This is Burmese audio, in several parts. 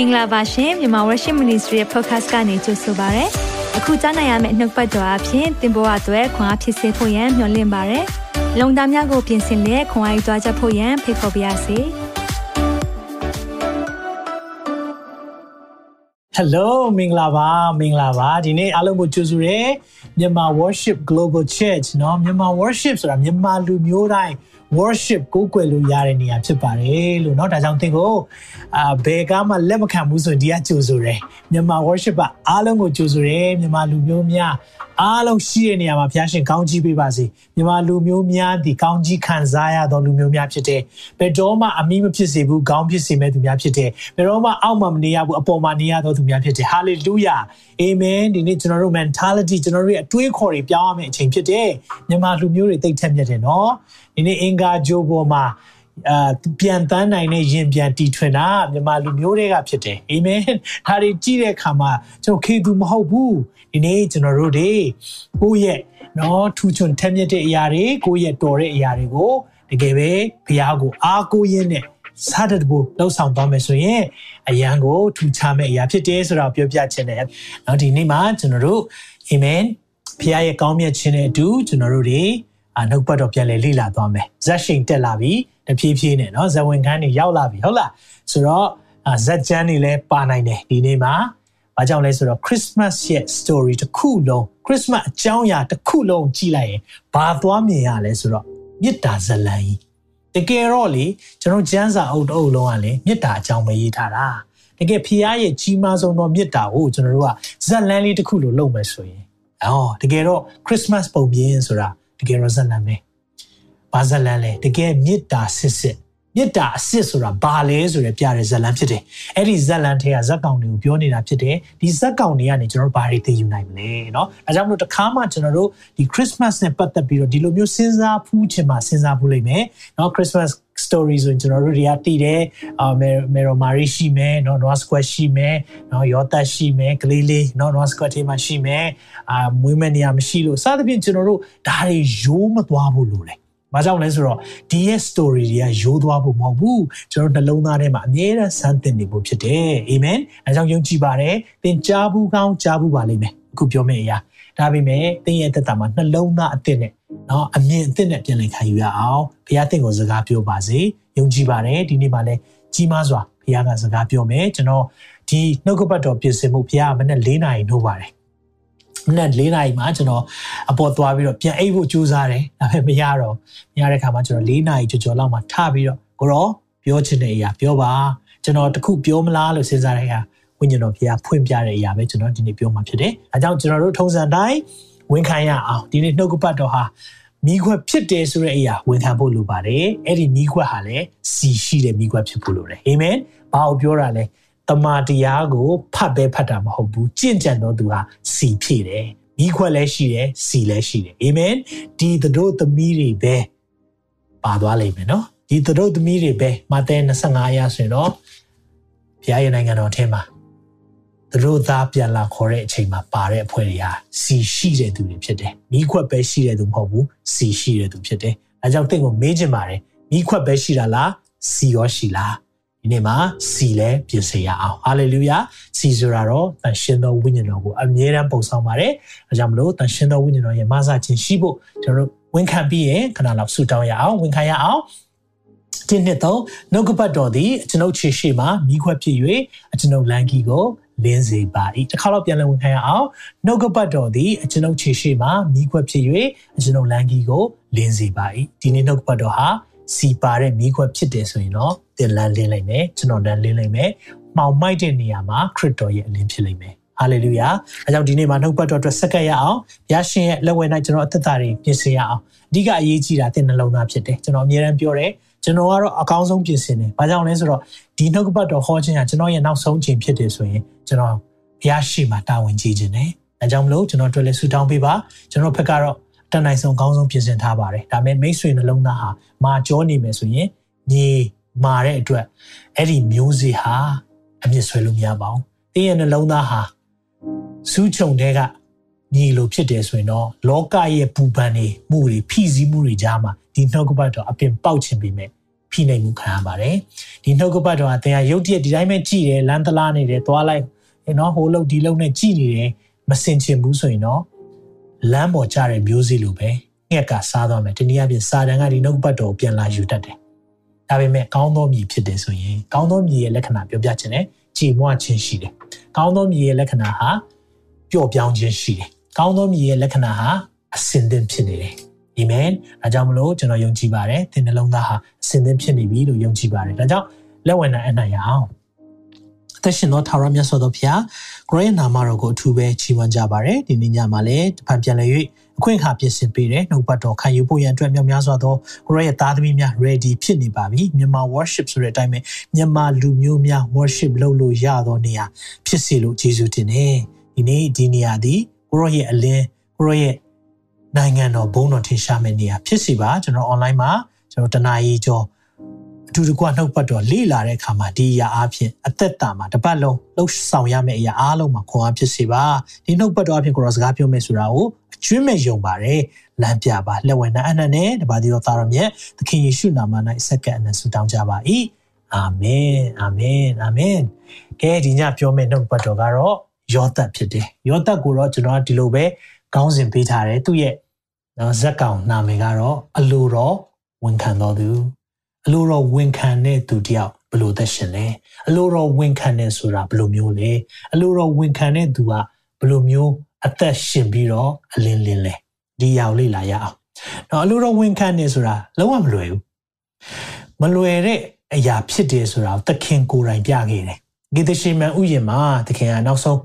င်္ဂလာပါရှင်မြန်မာ Worship Ministry ရဲ့ podcast ကနေကြိုဆိုပါရစေ။အခုကြားနိုင်ရမယ့်နှုတ်ပတ်တော်အဖြစ်သင်ပေါ်အပ်ွယ်ခွန်အားဖြစ်စေဖို့ယံမျှဝင့်ပါရစေ။လုံတာများကိုပြင်ဆင်လက်ခွန်အားယူကြားချက်ဖို့ယံဖိတ်ခေါ်ပါရစေ။ Hello မင်္ဂလာပါမင်္ဂလာပါဒီနေ့အားလုံးကိုကြိုဆိုရမြန်မာ Worship Global Church เนาะမြန်မာ Worship ဆိုတာမြန်မာလူမျိုးတိုင်း worship ကိုးကွယ်လို့ရတဲ့နေရာဖြစ်ပါတယ်လို့เนาะဒါကြောင့်သင်ကိုအာဘယ်ကမှလက်မခံဘူးဆိုရင်ဒီကကြိုဆိုတယ်မြန်မာ worship ကအားလုံးကိုကြိုဆိုတယ်မြန်မာလူမျိုးများ အားလုံးရှိတဲ့နေရာမှာဘုရားရှင်ကောင်းချီးပေးပါစေမြန်မာလူမျိုးများဒီကောင်းချီးခံစားရသောလူမျိုးများဖြစ်တယ်ဘယ်တော့မှအမိမဖြစ်စေဘူးကောင်းဖြစ်စေမဲ့သူများဖြစ်တယ်ဘယ်တော့မှအောက်မှာမနေရဘူးအပေါ်မှာနေရသောသူများဖြစ်တယ် hallelujah amen ဒီနေ့ကျွန်တော်တို့ mentality ကျွန်တော်တို့ရဲ့အတွေးခေါ်တွေပြောင်းရမယ့်အချိန်ဖြစ်တယ်မြန်မာလူမျိုးတွေတိတ်ထက်မြက်တယ်နော်ဒီနေ့အင်္ဂါဂျိုးပေါ်မှာ အာပြန်တန်းနိုင်တဲ့ယင်ပြန်တီထွင်တာမြန်မာလူမျိုးတွေကဖြစ်တယ်အာမင်ဒါတွေကြည့်တဲ့အခါမှာကျွန်တော်ခေသူမဟုတ်ဘူးဒီနေ့ကျွန်တော်တို့တွေကိုယ့်ရဲ့နော်ထူချွန်ထက်မြက်တဲ့အရာတွေကိုယ့်ရဲ့တော်တဲ့အရာတွေကိုတကယ်ပဲဘုရားကိုအားကိုးရင်းနဲ့စားတဲ့ဘူလောက်ဆောင်သွားမယ်ဆိုရင်အရန်ကိုထူခြားမဲ့အရာဖြစ်တယ်ဆိုတော့ပြောပြချင်တယ်။နော်ဒီနေ့မှာကျွန်တော်တို့အာမင်ဖခင်ရဲ့ကောင်းမြတ်ခြင်းနဲ့အတူကျွန်တော်တို့တွေအနှုတ်ပတ်တော်ပြန်လဲလေ့လာသွားမယ်ဇက်ရှိန်တက်လာပြီ တဖြည်းဖြည်းနဲ့เนาะဇဝင်ခန်းတွေရောက်လာပြီဟုတ်လားဆိုတော့ဇက်ကျန်းတွေလည်းပါနိုင်တယ်ဒီနေ့မှာဘာကြောင့်လဲဆိုတော့ Christmas ရဲ့ story တစ်ခုလုံး Christmas အကြောင်းအရာတစ်ခုလုံးကြည့်လိုက်ရင်ဘာသွားမြင်ရလဲဆိုတော့မေတ္တာဇလံကြီးတကယ်တော့လေကျွန်တော်ကျမ်းစာအုပ်တအုပ်လုံးကလည်းမေတ္တာအကြောင်းပဲရေးထားတာတကယ်ဖခင်ရဲ့ကြီးမားဆုံးသောမေတ္တာကိုကျွန်တော်တို့ကဇက်လန်းလေးတစ်ခုလိုလုပ်မယ်ဆိုရင်အော်တကယ်တော့ Christmas ပုံပြင်ဆိုတာတကယ်တော့ဇလန်ပဲ ဘာဇလန်လဲတကယ်မေတ္တာစစ်စစ်မေတ္တာအစစ်ဆိုတာဘာလဲဆိုရပြတဲ့ဇလန်ဖြစ်တယ်အဲ့ဒီဇလန်ထဲကဇက်ကောင်တွေကိုပြောနေတာဖြစ်တယ်ဒီဇက်ကောင်တွေကနေကျွန်တော်တို့ဘာတွေသိယူနိုင်မလဲเนาะအဲကြောင့်မလို့တခါမှကျွန်တော်တို့ဒီ Christmas နဲ့ပတ်သက်ပြီးတော့ဒီလိုမျိုးစဉ်းစားဖူးချင်မှစဉ်းစားဖူးလိမ့်မယ်เนาะ Christmas story ဆိုရင်ကျွန်တော်တို့တွေကတည်တယ်အာမေရိုမာရီရှိမယ်เนาะ North Square ရှိမယ်เนาะယောသတ်ရှိမယ်ကလေးလေးเนาะ North Square ထဲမှာရှိမယ်အာမွေးမဲ့နေရာမရှိလို့စသဖြင့်ကျွန်တော်တို့ဒါတွေရိုးမသွားဖို့လိုတယ်။ ဘာကြောင့်လဲဆိုတော့ဒီရဲ့ story တွေကရိုးသွားဖို့မဟုတ်ဘူး။ကျွန်တော်နှလုံးသားထဲမှာအမြဲတမ်းစမ်းသင်နေဖို့ဖြစ်တယ်။အာမင်။အဲကြောင့်ယုံကြည်ပါတယ်။သင်ကြားဘူးကောင်းကြားဘူးပါလိမ့်မယ်။အခုပြောမယ့်အရာဒါပေမဲ့သင်ရဲ့သက်တာမှာနှလုံးသားအသစ်နဲ့နော်အမြင်အသစ်နဲ့ပြန်လည်ခံယူရအောင်။ဘုရားသင်ကိုစကားပြောပါစေ။ယုံကြည်ပါတယ်ဒီနေ့မှလည်းကြီးမားစွာဘုရားကစကားပြောမယ်။ကျွန်တော်ဒီနှုတ်ကပတ်တော်ပြင်ဆင်မှုဘုရားမနဲ့၄နာရီနှုတ်ပါတယ်။ မနက်၄နာရီမှာကျွန်တော်အပေါ်သွားပြီးတော့ပြန်အိပ်ဖို့ကြိုးစားတယ်ဒါပေမဲ့မရတော့မရတဲ့ခါမှာကျွန်တော်၄နာရီကြော်ကြော်လောက်မှထပြီးတော့ကိုရောပြောချင်တဲ့အရာပြောပါကျွန်တော်တခုပြောမလားလို့စဉ်းစားတဲ့အခါဝိညာဉ်တော်ဘုရားဖွင့်ပြတဲ့အရာပဲကျွန်တော်ဒီနေ့ပြောမှာဖြစ်တယ်အဲကြောင့်ကျွန်တော်တို့ထုံးစံတိုင်းဝန်ခံရအောင်ဒီနေ့နှုတ်ကပတ်တော်ဟာမိခွက်ဖြစ်တယ်ဆိုတဲ့အရာဝန်ခံဖို့လိုပါတယ်အဲ့ဒီမိခွက်ဟာလည်းစီရှိတဲ့မိခွက်ဖြစ်ဖို့လိုတယ်အာမင်ဘာကိုပြောတာလဲ တမာတရားကိုဖတ်ပဲဖတ်တာမဟုတ်ဘူးကြင့်ကြံတော့သူဟာစီဖြည့်တယ်မိခွက်လည်းရှိတယ်စီလည်းရှိတယ်အာမင်ဒီတို့သမီးတွေပဲပါသွားလိမ့်မယ်နော်ဒီတို့သမီးတွေပဲမာသဲ25ရာဆိုရင်တော့ဘုရားရဲ့နိုင်ငံတော်ထဲမှာတို့သားပြန်လာခေါ်တဲ့အချိန်မှာပါတဲ့အဖွဲ့တွေဟာစီရှိတဲ့သူတွေဖြစ်တယ်မိခွက်ပဲရှိတဲ့သူမဟုတ်ဘူးစီရှိတဲ့သူဖြစ်တယ်အဲကြောင့်တင့်ကိုမေးချင်ပါတယ်မိခွက်ပဲရှိတာလားစီရောရှိလား ဒီနေ့မှာစီလဲပြင်ဆင်ရအောင်ဟာလေလုယာစီဆိုတာတော့တန်ရှင်သောဝိညာဉ်တော်ကိုအမြဲတမ်းပုံဆောင်ပါတယ်အဲကြောင့်မလို့တန်ရှင်သောဝိညာဉ်တော်ရဲ့မဆာခြင်းရှိဖို့ကျွန်တော်တို့ဝန်ခံပြီးရင်ခဏလောက်ဆုတောင်းရအောင်ဝန်ခံရအောင်ဒီနှစ်တော့နှုတ်ကပတ်တော်သည်ကျွန်ုပ်ခြေရှိမှာမိခွက်ဖြစ်၍ကျွန်ုပ်လန်ကီကိုလင်းစေပါ၏တစ်ခါတော့ပြန်လည်ဝန်ခံရအောင်နှုတ်ကပတ်တော်သည်ကျွန်ုပ်ခြေရှိမှာမိခွက်ဖြစ်၍ကျွန်ုပ်လန်ကီကိုလင်းစေပါ၏ဒီနေ့နှုတ်ကပတ်တော်ဟာစီပါတဲ့မိခွက်ဖြစ်တယ်ဆိုရင်တော့ တင်လန်းလင်းလိုက်မယ်ကျွန်တော်တန်းလင်းလိုက်မယ်မှောင်မိုက်တဲ့နေရာမှာခရစ်တော်ရဲ့အလင်းဖြစ်လိမ့်မယ်ဟာလေလုယာအဲကြောင့်ဒီနေ့မှာနှုတ်ပတ်တော်အတွက်စက္ကပ်ရအောင်ဘုရားရှင်ရဲ့လက်ဝဲ၌ကျွန်တော်အသက်တာတွေပြင်ဆင်ရအောင်အဓိကအရေးကြီးတာတင်နှလုံးသားဖြစ်တယ်ကျွန်တော်အမြဲတမ်းပြောတယ်ကျွန်တော်ကတော့အကောင်းဆုံးပြင်ဆင်တယ်ဘာကြောင့်လဲဆိုတော့ဒီနှုတ်ပတ်တော်ဟောခြင်းကကျွန်တော်ရဲ့နောက်ဆုံးချိန်ဖြစ်တယ်ဆိုရင်ကျွန်တော်ဘုရားရှိမှတာဝန်ကြီးခြင်းတယ်အဲကြောင့်မလို့ကျွန်တော်တို့လည်းဆူတောင်းပေးပါကျွန်တော်ဘက်ကတော့တန်နိုင်ဆုံးအကောင်းဆုံးပြင်ဆင်ထားပါတယ်ဒါပေမဲ့မိတ်ဆွေနှလုံးသားဟာမာကြောနေမယ်ဆိုရင်မြေ မာတဲ့အတွက်အဲ့ဒီမျိုးစေ့ဟာအမြင့်ဆွဲလို့မရပါဘူး။တင်းရဲ့နှလုံးသားဟာစူးချုံတဲ့ကညီလိုဖြစ်တယ်ဆိုရင်တော့လောကရဲ့ပူပန်တွေမှုတွေဖိစီးမှုတွေကြားမှာဒီနှုတ်ကပတ်တော်အပြင်ပေါက်ခြင်းပြီးမဲ့ဖိဖိနှိပ်မှုခံရပါတယ်ဒီနှုတ်ကပတ်တော်အသင်ဟာရုတ်တရက်ဒီတိုင်းပဲကြည်တယ်လမ်းတလားနေတယ်သွားလိုက်နော်ဟိုလုံဒီလုံနဲ့ကြည်နေတယ်မစင်ချင်ဘူးဆိုရင်တော့လမ်းပေါ်ကျတဲ့မျိုးစေ့လိုပဲငှက်ကစားသွားမယ်ဒီနည်းအားဖြင့်စာတန်ကဒီနှုတ်ပတ်တော်ကိုပြန်လာယူတတ်တယ် ဒါပေမဲ့ကောင်းသောမြည်ဖြစ်တယ်ဆိုရင်ကောင်းသောမြည်ရဲ့လက္ခဏာပြောပြခြင်းနဲ့ကြည်မွခြင်းရှိတယ်ကောင်းသောမြည်ရဲ့လက္ခဏာဟာပျော့ပြောင်းခြင်းရှိတယ်ကောင်းသောမြည်ရဲ့လက္ခဏာဟာအစင်သင့်ဖြစ်နေတယ်အာမင်။ဒါကြောင့်မလို့ကျွန်တော်ယုံကြည်ပါတယ်။သင်နှလုံးသားဟာအစင်သင့်ဖြစ်နေပြီလို့ယုံကြည်ပါတယ်။ဒါကြောင့်လက်ဝင်နိုင်အနိုင်ရအောင်။ အသက်ရှင်သောထာဝရမြတ်စွာဘုရားကိုရဲ့နာမတော်ကိုအထူးပဲချီးမွမ်းကြပါရစေ။ဒီနေ့ညမှာလည်းတပံပြန်လည်၍အခွင့်အခါပြင်ဆင်ပေးတဲ့နှုတ်ပတ်တော်ခံယူဖို့ရန်အတွက်မြောက်များစွာသောကိုရဲ့သားသမီးများ ready ဖြစ်နေပါပြီ။မြန်မာ worship ဆိုတဲ့အတိုင်းပဲမြန်မာလူမျိုးများ worship လုပ်လို့ရသောနေရာဖြစ်စေလို့ယေရှုတင်တယ်။ဒီနေ့ဒီနေရာဒီကိုရဲ့အလင်းကိုရဲ့နိုင်ငံတော်ဘုံတော်ထင်ရှားမယ့်နေရာဖြစ်စီပါကျွန်တော် online မှာကျွန်တော်တနာရီကျော် အထူးတကွနှုတ်ပတ်တော်လေ့လာတဲ့အခါမှာဒီအရာအဖြစ်အသက်တာမှာတစ်ပတ်လုံးလှုပ်ဆောင်ရမယ့်အရာအားလုံးမှာခွန်အားဖြစ်စီပါဒီနှုတ်ပတ်တော်အဖြစ်ကိုရောစကားပြောမယ်ဆိုတာကိုအကျွမ်းမဲ့ယုံပါတယ်လမ်းပြပါလက်ဝဲနာအနန္နဲ့တပါးဒီတော်သားတော်မြတ်သခင်ယေရှုနာမ၌စက္ကန့်အနဆုတောင်းကြပါ၏အာမင်အာမင်အာမင်ကဲဒီညပြောမယ့်နှုတ်ပတ်တော်ကတော့ယောသတ်ဖြစ်တယ်ယောသတ်ကိုတော့ကျွန်တော်ဒီလိုပဲကောင်းစဉ်ပေးထားတယ်သူ့ရဲ့နော်ဇက်ကောင်နာမည်ကတော့အလိုတော်ဝန်ခံတော်သူ အလိုတော်ဝန်ခံတဲ့သူတယောက်ဘလို့သက်ရှင်လဲအလိုတော်ဝန်ခံတယ်ဆိုတာဘလို့မျိုးလဲအလိုတော်ဝန်ခံတဲ့သူကဘလို့မျိုးအသက်ရှင်ပြီးတော့အလင်းလင်းလဲဒီရောက်လေ့လာရအောင်နော်အလိုတော်ဝန်ခံတယ်ဆိုတာလုံးဝမလွယ်ဘူးမလွယ်တဲ့အရာဖြစ်တယ်ဆိုတာသခင်ကိုယ်တိုင်ပြခဲ့တယ်ဂေသရှင်မန်ဥယျာဉ်မှာသခင်ကနောက်ဆုံး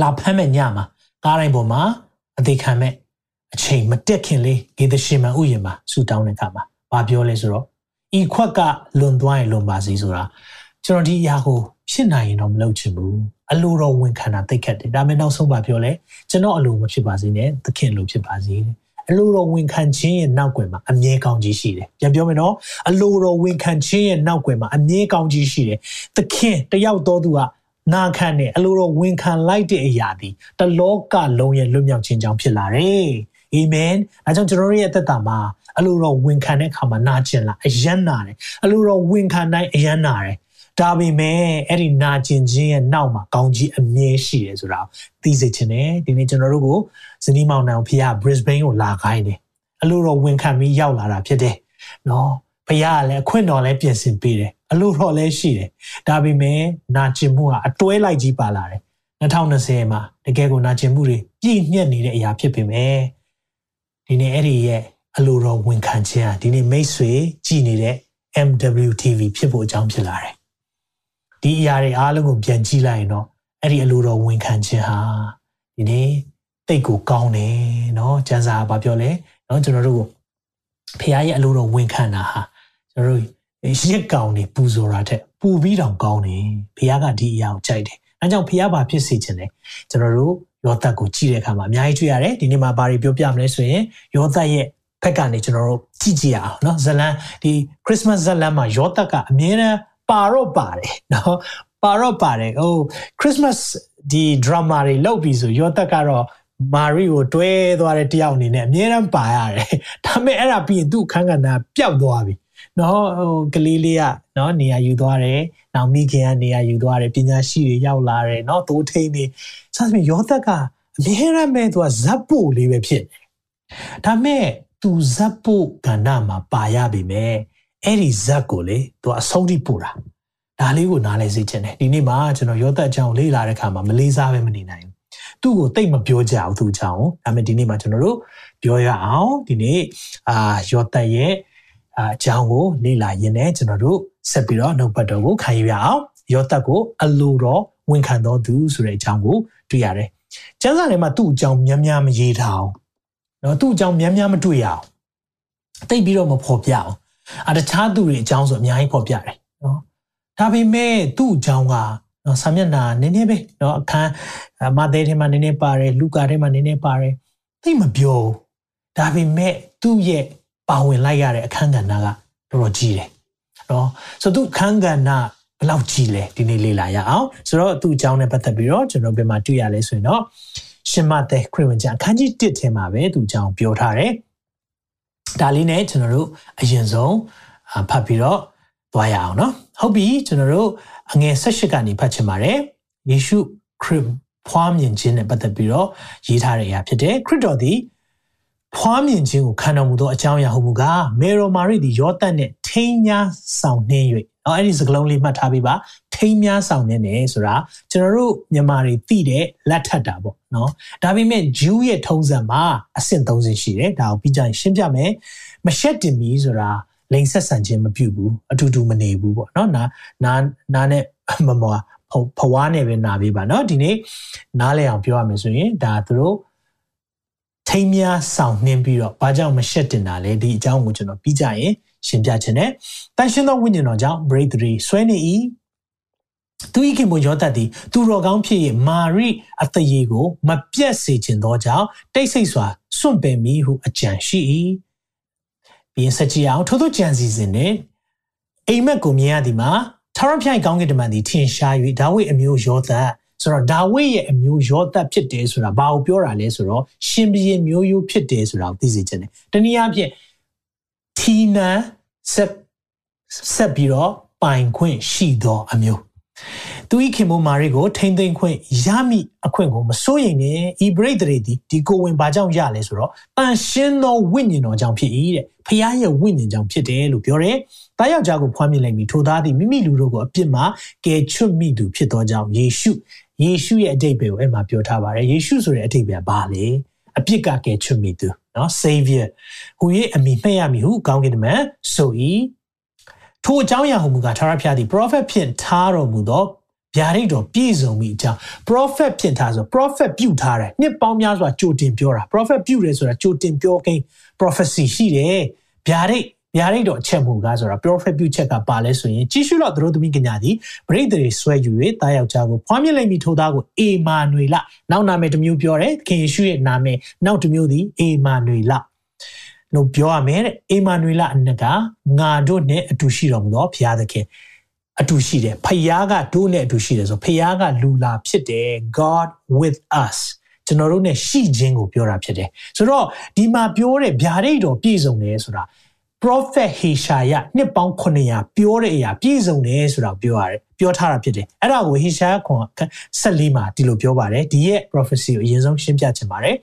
လာဖမ်းမဲ့ညမှာကားတိုင်းပေါ်မှာအသေးခံမဲ့အချိန်မတက်ခင်လေးဂေဒရှင်မန်ဥယျာဉ်မှာဆူတောင်းတဲ့အခါမှာ ဘာပြောလဲဆိုတော့ဤခွက်ကလွန်သွားရင်လွန်ပါစေဆိုတာကျွန်တော်ဒီအရာကိုဖြစ်နိုင်ရင်တော့မလုပ်ချင်ဘူးအလိုတော်ဝန်ခံတာသိခက်တယ်ဒါပေမဲ့နောက်ဆုံးပါပြောလဲကျွန်တော်အလိုမဖြစ်ပါစေနဲ့သခင်လိုဖြစ်ပါစေတဲ့အလိုတော်ဝန်ခံခြင်းရဲ့နောက်ွယ်မှာအမြဲကောင်းကြီးရှိတယ်ပြန်ပြောမယ်နော်အလိုတော်ဝန်ခံခြင်းရဲ့နောက်ွယ်မှာအမြဲကောင်းကြီးရှိတယ်သခင်တယောက်တော်သူကနာခံတယ်အလိုတော်ဝန်ခံလိုက်တဲ့အရာဒီတလောကလုံးရဲ့လွတ်မြောက်ခြင်းကြောင့်ဖြစ်လာတယ်အာမင်အဲကြောင့်ကျွန်တော်တို့ရဲ့အသက်တာမှာ အလိုတော်ဝန်ခံတဲ့အခါမှာနာကျင်လာအယံနာတယ်အလိုတော်ဝန်ခံတိုင်းအယံနာတယ်ဒါပေမဲ့အဲ့ဒီနာကျင်ခြင်းရဲ့နောက်မှာကောင်းကြီးအမြဲရှိတယ်ဆိုတာသိစေချင်တယ်ဒီနေ့ကျွန်တော်တို့ကိုဇနီးမောင်နှံဖခင် Brisbane ကိုလာခိုင်းတယ်အလိုတော်ဝန်ခံပြီးရောက်လာတာဖြစ်တယ်နော်ဖခင်ကလည်းအခွင့်တော်လည်းပြင်ဆင်ပေးတယ်အလိုတော်လည်းရှိတယ်ဒါပေမဲ့နာကျင်မှုကအတွဲလိုက်ကြီးပါလာတယ်2020မှာတကယ်ကိုနာကျင်မှုတွေပြည့်ညက်နေတဲ့အရာဖြစ်ပေမဲ့ဒီနေ့အဲ့ဒီရဲ့ အလိုတော်ဝန်ခံခြင်းဟာဒီနေ့မိတ်ဆွေကြည်နေတဲ့ MWTV ဖြစ်ဖို့အကြောင်းဖြစ်လာတယ်။ဒီအရာတွေအားလုံးကိုပြန်ကြည့်လိုက်ရင်တော့အဲ့ဒီအလိုတော်ဝန်ခံခြင်းဟာဒီနေ့တိတ်ကိုကောင်းတယ်နော်ကျမ်းစာကဘာပြောလဲနော်ကျွန်တော်တို့ကိုဖခင်ရဲ့အလိုတော်ဝန်ခံတာဟာကျွန်တော်တို့ရစ်ကောင်နေပူဇော်တာတဲ့ပူပြီးတောင်ကောင်းတယ်ဘုရားကဒီအရာကိုကြိုက်တယ်အဲကြောင့်ဘုရားဘာဖြစ်စေချင်လဲကျွန်တော်တို့ယောသတ်ကိုကြည့်တဲ့အခါမှာအများကြီးတွေ့ရတယ်ဒီနေ့မှာဘာတွေပြောပြမလဲဆိုရင်ယောသတ်ရဲ့ ဖက်ကနေကျွန်တော်တို့ကြည့်ကြည့်ရအောင်เนาะဇလန်ဒီခရစ်စမတ်ဇလန်မှာယောသတ်ကအမြဲတမ်းပါတော့ပါတယ်เนาะပါတော့ပါတယ်ဟိုခရစ်စမတ်ဒီဒရမာတွေလုပ်ပြီးဆိုယောသတ်ကတော့မာရီကိုတွဲသွားတဲ့တယောက်အနေနဲ့အမြဲတမ်းပါရတယ်ဒါပေမဲ့အဲ့ဒါပြီးရင်သူ့အခန်းကဏ္ဍပျောက်သွားပြီနော်ဟိုကလေးလေးကနော်နေရာယူသွားတယ်နောက်မိခင်ကနေရာယူသွားတယ်ပညာရှိတွေရောက်လာတယ်နော်သိုးထိန်တွေစသဖြင့်ယောသက်ကအမြဲတမ်းပဲသူကဇက်ပို့လေးပဲဖြစ်တယ်ဒါမဲ့ သူဇက်ပို့ကဏ္ဍမှာပါရပြီမဲ့အဲ့ဒီဇက်ကိုလေသူအဆုံးထိပို့တာဒါလေးကိုနားလဲစေချင်တယ်ဒီနေ့မှာကျွန်တော်ယောသက်အကြောင်းလေ့လာတဲ့အခါမှာမလေးစားပဲမနေနိုင်ဘူးသူ့ကိုတိတ်မပြောကြဘူးသူ့အကြောင်းဒါပေမဲ့ဒီနေ့မှာကျွန်တော်တို့ပြောရအောင်ဒီနေ့အာယောသက်ရဲ့အကြောင်းကိုလေ့လာရင်းနဲ့ကျွန်တော်တို့ဆက်ပြီးတော့နှုတ်ပတ်တော်ကိုခံယူရအောင်ယောသတ်ကိုအလိုတော်ဝန်ခံတော်သူဆိုတဲ့အကြောင်းကိုတွေ့ရတယ်။ကျမ်းစာထဲမှာသူ့အကြောင်းများများမရေးထားအောင်။ နော်သူ့အကြောင်းများများမတွေ့ရအောင်။တိတ်ပြီးတော့မဖော်ပြအောင်။အတခြားသူတွေအကြောင်းဆိုအများကြီးဖော်ပြတယ်နော်။ဒါပေမဲ့သူ့အကြောင်းကနော်ဆာမျက်နှာနည်းနည်းပဲနော်အခန်းမာသဲထဲမှာနည်းနည်းပါတယ်လူကာထဲမှာနည်းနည်းပါတယ်သိမပြောဘူး။ဒါပေမဲ့သူ့ရဲ့ပါဝင်လိုက်ရတဲ့အခန်းကဏ္ဍကတော်တော်ကြီးတယ်နော်ဆိုတော့သူအခန်းကဏ္ဍဘယ်လောက်ကြီးလဲဒီနေ့လေ့လာရအောင်ဆိုတော့သူ့အကြောင်းနဲ့ပတ်သက်ပြီးတော့ကျွန်တော်ပြန်มาတွေ့ရလဲဆိုရင်တော့ ရှင်မသက်ခရစ်ဝင်ကျမ်းအခန်းကြီး1ထဲမှာပဲသူ့အကြောင်းပြောထားတယ်ဒါလေးနဲ့ကျွန်တော်တို့အရင်ဆုံးဖတ်ပြီးတော့သွားရအောင်နော်ဟုတ်ပြီကျွန်တော်တို့အငယ်၁၈ကနေဖတ်ချင်ပါတယ်ယေရှုခရစ်ဖွားမြင်ခြင်းနဲ့ပတ်သက်ပြီးတော့ရေးထားတဲ့အရာဖြစ်တယ်ခရစ်တော်သည်ဖွားမြင်ခြင်းကိုခံတော်မူသောအကြောင်းအရာဟုတ်မူကားမေရိုမာရိသည်ယောသတ်နဲ့ထိမ်းများဆောင်နှင်း၍ နော်အဲ့ဒီစကလုံးလေးမှတ်ထားပြီးပါထိမ်းများဆောင်နေတယ်ဆိုတာကျွန်တော်တို့မြန်မာတွေသိတဲ့လက်ထပ်တာပေါ့နော်ဒါပေမဲ့ဂျူးရဲ့ထုံးစံမှာအဆင့်၃ဆင့်ရှိတယ်ဒါကိုပြီးကြရင်ရှင်းပြမယ်မရှက်တင်မီဆိုတာလိန်ဆက်ဆံခြင်းမပြုဘူးအတူတူမနေဘူးပေါ့နော်နာနာနာနဲ့မမွာဖဝါနဲ့ပဲနာပြီးပါနော်ဒီနေ့နားလည်အောင်ပြောရမယ်ဆိုရင်ဒါသူတို့ထိမ်းများဆောင်နှင်းပြီးတော့ဘာကြောင့်မရှက်တင်တာလဲဒီအကြောင်းကိုကျွန်တော်ပြီးကြရင် ရှင်းပြခြင်းနဲ့တန်ရှင်းသောဝိညာဉ်တော်ကြောင့် break 3ဆွဲနေ၏သူဤခင်မယောသတ်သည်သူတော်ကောင်းဖြစ်၍မာရိအသရေကို မပြတ်စေခြင်းသောကြောင့်တိတ်ဆိတ်စွာစွန့်ပယ်မိဟုအကြံရှိ၏ပြီးရင်ဆက်ကြည့်အောင်ထို့သောကြံစီစဉ်နဲ့အိမ်မက်ကိုမြင်ရသည်မှာထာဝရဘုရားကောင်းကင်တမန်သည်ထင်ရှား၍ဒါဝိအမျိုးယောသတ်ဆိုတော့ဒါဝိရဲ့အမျိုးယောသတ်ဖြစ်တယ်ဆိုတာဘာကိုပြောတာလဲဆိုတော့ရှင်ဘုရင်မျိုးရိုးဖြစ်တယ်ဆိုတာကိုသိစေချင်တယ်တနည်းအားဖြင့် ထီနန်ဆက်ဆက်ပြီးတော့ပိုင်ခွင့်ရှိသောအမျိုးသူဤခင်မိုးမာရီကိုထိမ့်သိမ့်ခွင့်ရမိအခွင့်ကိုမစိုးရိမ်နဲ့ဤပရိသေတွေဒီဒီကိုဝင်ဘာကြောင့်ရလဲဆိုတော့တန်ရှင်းသောဝိညာဉ်တော်ကြောင့်ဖြစ်၏တဲ့ဖခင်ရဲ့ဝိညာဉ်ကြောင့်ဖြစ်တယ်လို့ပြောတယ်။တားယောက်ျားကိုဖွားမြင်လိုက်ပြီးထိုသားသည်မိမိလူတို့ကိုအပြစ်မှာကယ်ချွတ်မိသူဖြစ်သောကြောင့်ယေရှုယေရှုရဲ့အတိတ်ပဲကိုအဲ့မှာပြောထားပါတယ်။ယေရှုဆိုတဲ့အတိတ်ပဲဘာလဲ။အပြစ်ကကယ်ချွတ်မိသူ နော် savior ဟူ၍အမိမှတ်ရမည်ဟုကောင်းကင်တမန်ဆို၏ထိုအကြောင်းအရာဟူမူကားထာဝရဘုရားသည် prophet ဖြစ်ထားတော်မူသောဗျာဒိတ်တော်ပြည့်စုံမိအကြောင်း prophet ဖြစ်ထားဆို prophet ပြုထားတယ်နှစ်ပေါင်းများစွာကြိုတင်ပြောတာ prophet ပြုတယ်ဆိုတာကြိုတင်ပြောကိန်း prophecy ရှိတယ်ဗျာဒိတ် ဗျာဒိတ်တော်အချက်မူကားဆိုတာ prophet ပြုချက်ကပါလဲဆိုရင်ကြီးရှုတော့သူတို့သမီးကညာသည်ပရိသေတွေဆွဲယူ၍တားယောက်ျားကိုဖွားမြင်လိုက်ပြီးထိုသားကိုအေမာနွေလနောက်နာမည်တစ်မျိုးပြောတယ်ခင်ယေရှုရဲ့နာမည်နောက်တစ်မျိုးသည်အေမာနွေလလို့ပြောရမယ်တဲ့အေမာနွေလအနကငါတို့နဲ့အတူရှိတော်မူသောဘုရားသခင်အတူရှိတယ်ဖယားကတို့နဲ့အတူရှိတယ်ဆိုဖယားကလူလာဖြစ်တယ် God with us ကျွန်တော်တို့ ਨੇ ရှိခြင်းကိုပြောတာဖြစ်တယ်ဆိုတော့ဒီမှာပြောတဲ့ဗျာဒိတ်တော်ပြည့်စုံတယ်ဆိုတာ prophet Heshaya နှစ်ပေါင်း900ပြောတဲ့အရာပြည့်စုံတယ်ဆိုတာပြောရတယ်ပြောထားတာဖြစ်တယ်အဲ့ဒါကို Heshaya ခွန်14မှာဒီလိုပြောပါတယ်ဒီရဲ့ prophecy ကိုအရင်ဆုံးရှင်းပြချင်ပါတယ်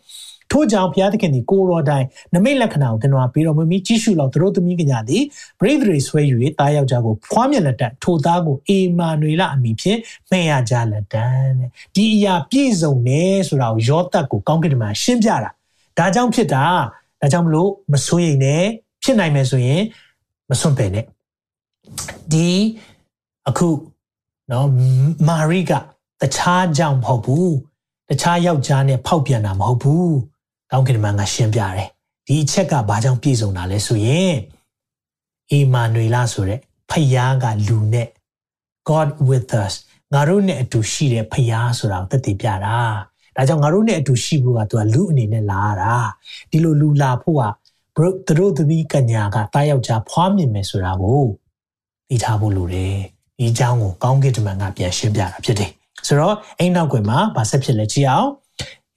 ထို့ကြောင့်ဘုရားသခင်သည်ကိုရောတိုင်းနမိတ်လက္ခဏာကိုတင်တော်ပေးတော်မူပြီးကြီးစုလောက်သူတို့သမီးကညာသည်ပရိသေတွေဆွဲယူ၍တားယောက်ျားကိုဖွားမြက်လက်တန်ထိုသားကိုအေမာနွေလအမိဖြင့်မှဲ့ရကြလက်တန်တဲ့ဒီအရာပြည့်စုံနေဆိုတာကိုယောသတ်ကိုကောင်းကင်တမန်ရှင်းပြတာဒါကြောင့်ဖြစ်တာဒါကြောင့်မလို့မစိုးရိမ်နဲ့ ဖြစ်နိုင်မယ်ဆိုရင်မစွန့်ပယ်နဲ့ဒီအခုနော်မာရိကတခြားကြောင့်မဟုတ်ဘူးတခြားယောက်ျားနဲ့ဖောက်ပြန်တာမဟုတ်ဘူးကောင်းကင်မန်ကရှင်းပြတယ်ဒီအချက်ကဘာကြောင့်ပြည့်စုံတာလဲဆိုရင်အေမာနွေလာဆိုတဲ့ဖယားကလူနဲ့ God with us ငါတို့နဲ့အတူရှိတဲ့ဖယားဆိုတာကိုသက်သေပြတာဒါကြောင့်ငါတို့နဲ့အတူရှိဖို့ကသူကလူအနေနဲ့လာတာဒီလိုလူလာဖို့က သူတို့သမီးကညာကတားယောက်ျားဖွားမြင်မယ်ဆိုတာကိုသိထားဖို့လိုတယ်ဒီအကြောင်းကိုကောင်းကင်တမန်ကပြန်ရှင်းပြတာဖြစ်တယ်ဆိုတော့အိမ်နောက်ကွယ်မှာဗာဆက်ဖြစ်လဲကြည့်အောင်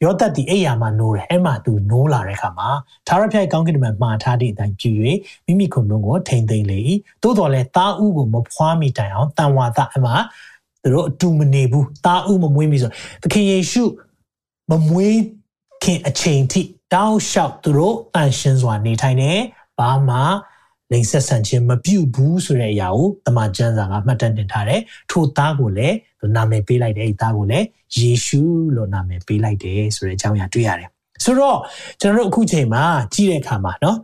ယောသတ်ဒီအိယာမှာနိုးတယ်အဲ့မှာသူနိုးလာတဲ့အခါမှာသာရဖိုက်ကောင်းကင်တမန်မှားထားတဲ့အတိုင်းပြု၍မိမိခုံလုံးကိုထိမ့်သိမ့်လေသို့တော်လဲတာဥကိုမဖွားမိတိုင်အောင်တန်ဝါသအမှသူတို့အတူမနေဘူးတာဥမမွေးမိဆိုသခင်ယေရှုမမွေးခင်အချိန်ထိ တောင်းလျှောက်သူတို့အန်ရှင်းစွာနေထိုင်နေဘာမှလိန်ဆက်ဆန်ခြင်းမပြုတ်ဘူးဆိုတဲ့အရာကိုတမန်ကျမ်းစာကမှတ်တမ်းတင်ထားတယ်ထိုသားကိုလည်းနာမည်ပေးလိုက်တယ်အဲ့သားကိုလည်းယေရှုလို့နာမည်ပေးလိုက်တယ်ဆိုတဲ့အကြောင်းအရာတွေ့ရတယ်ဆိုတော့ကျွန်တော်တို့အခုချိန်မှာကြည့်တဲ့အခါမှာเนาะ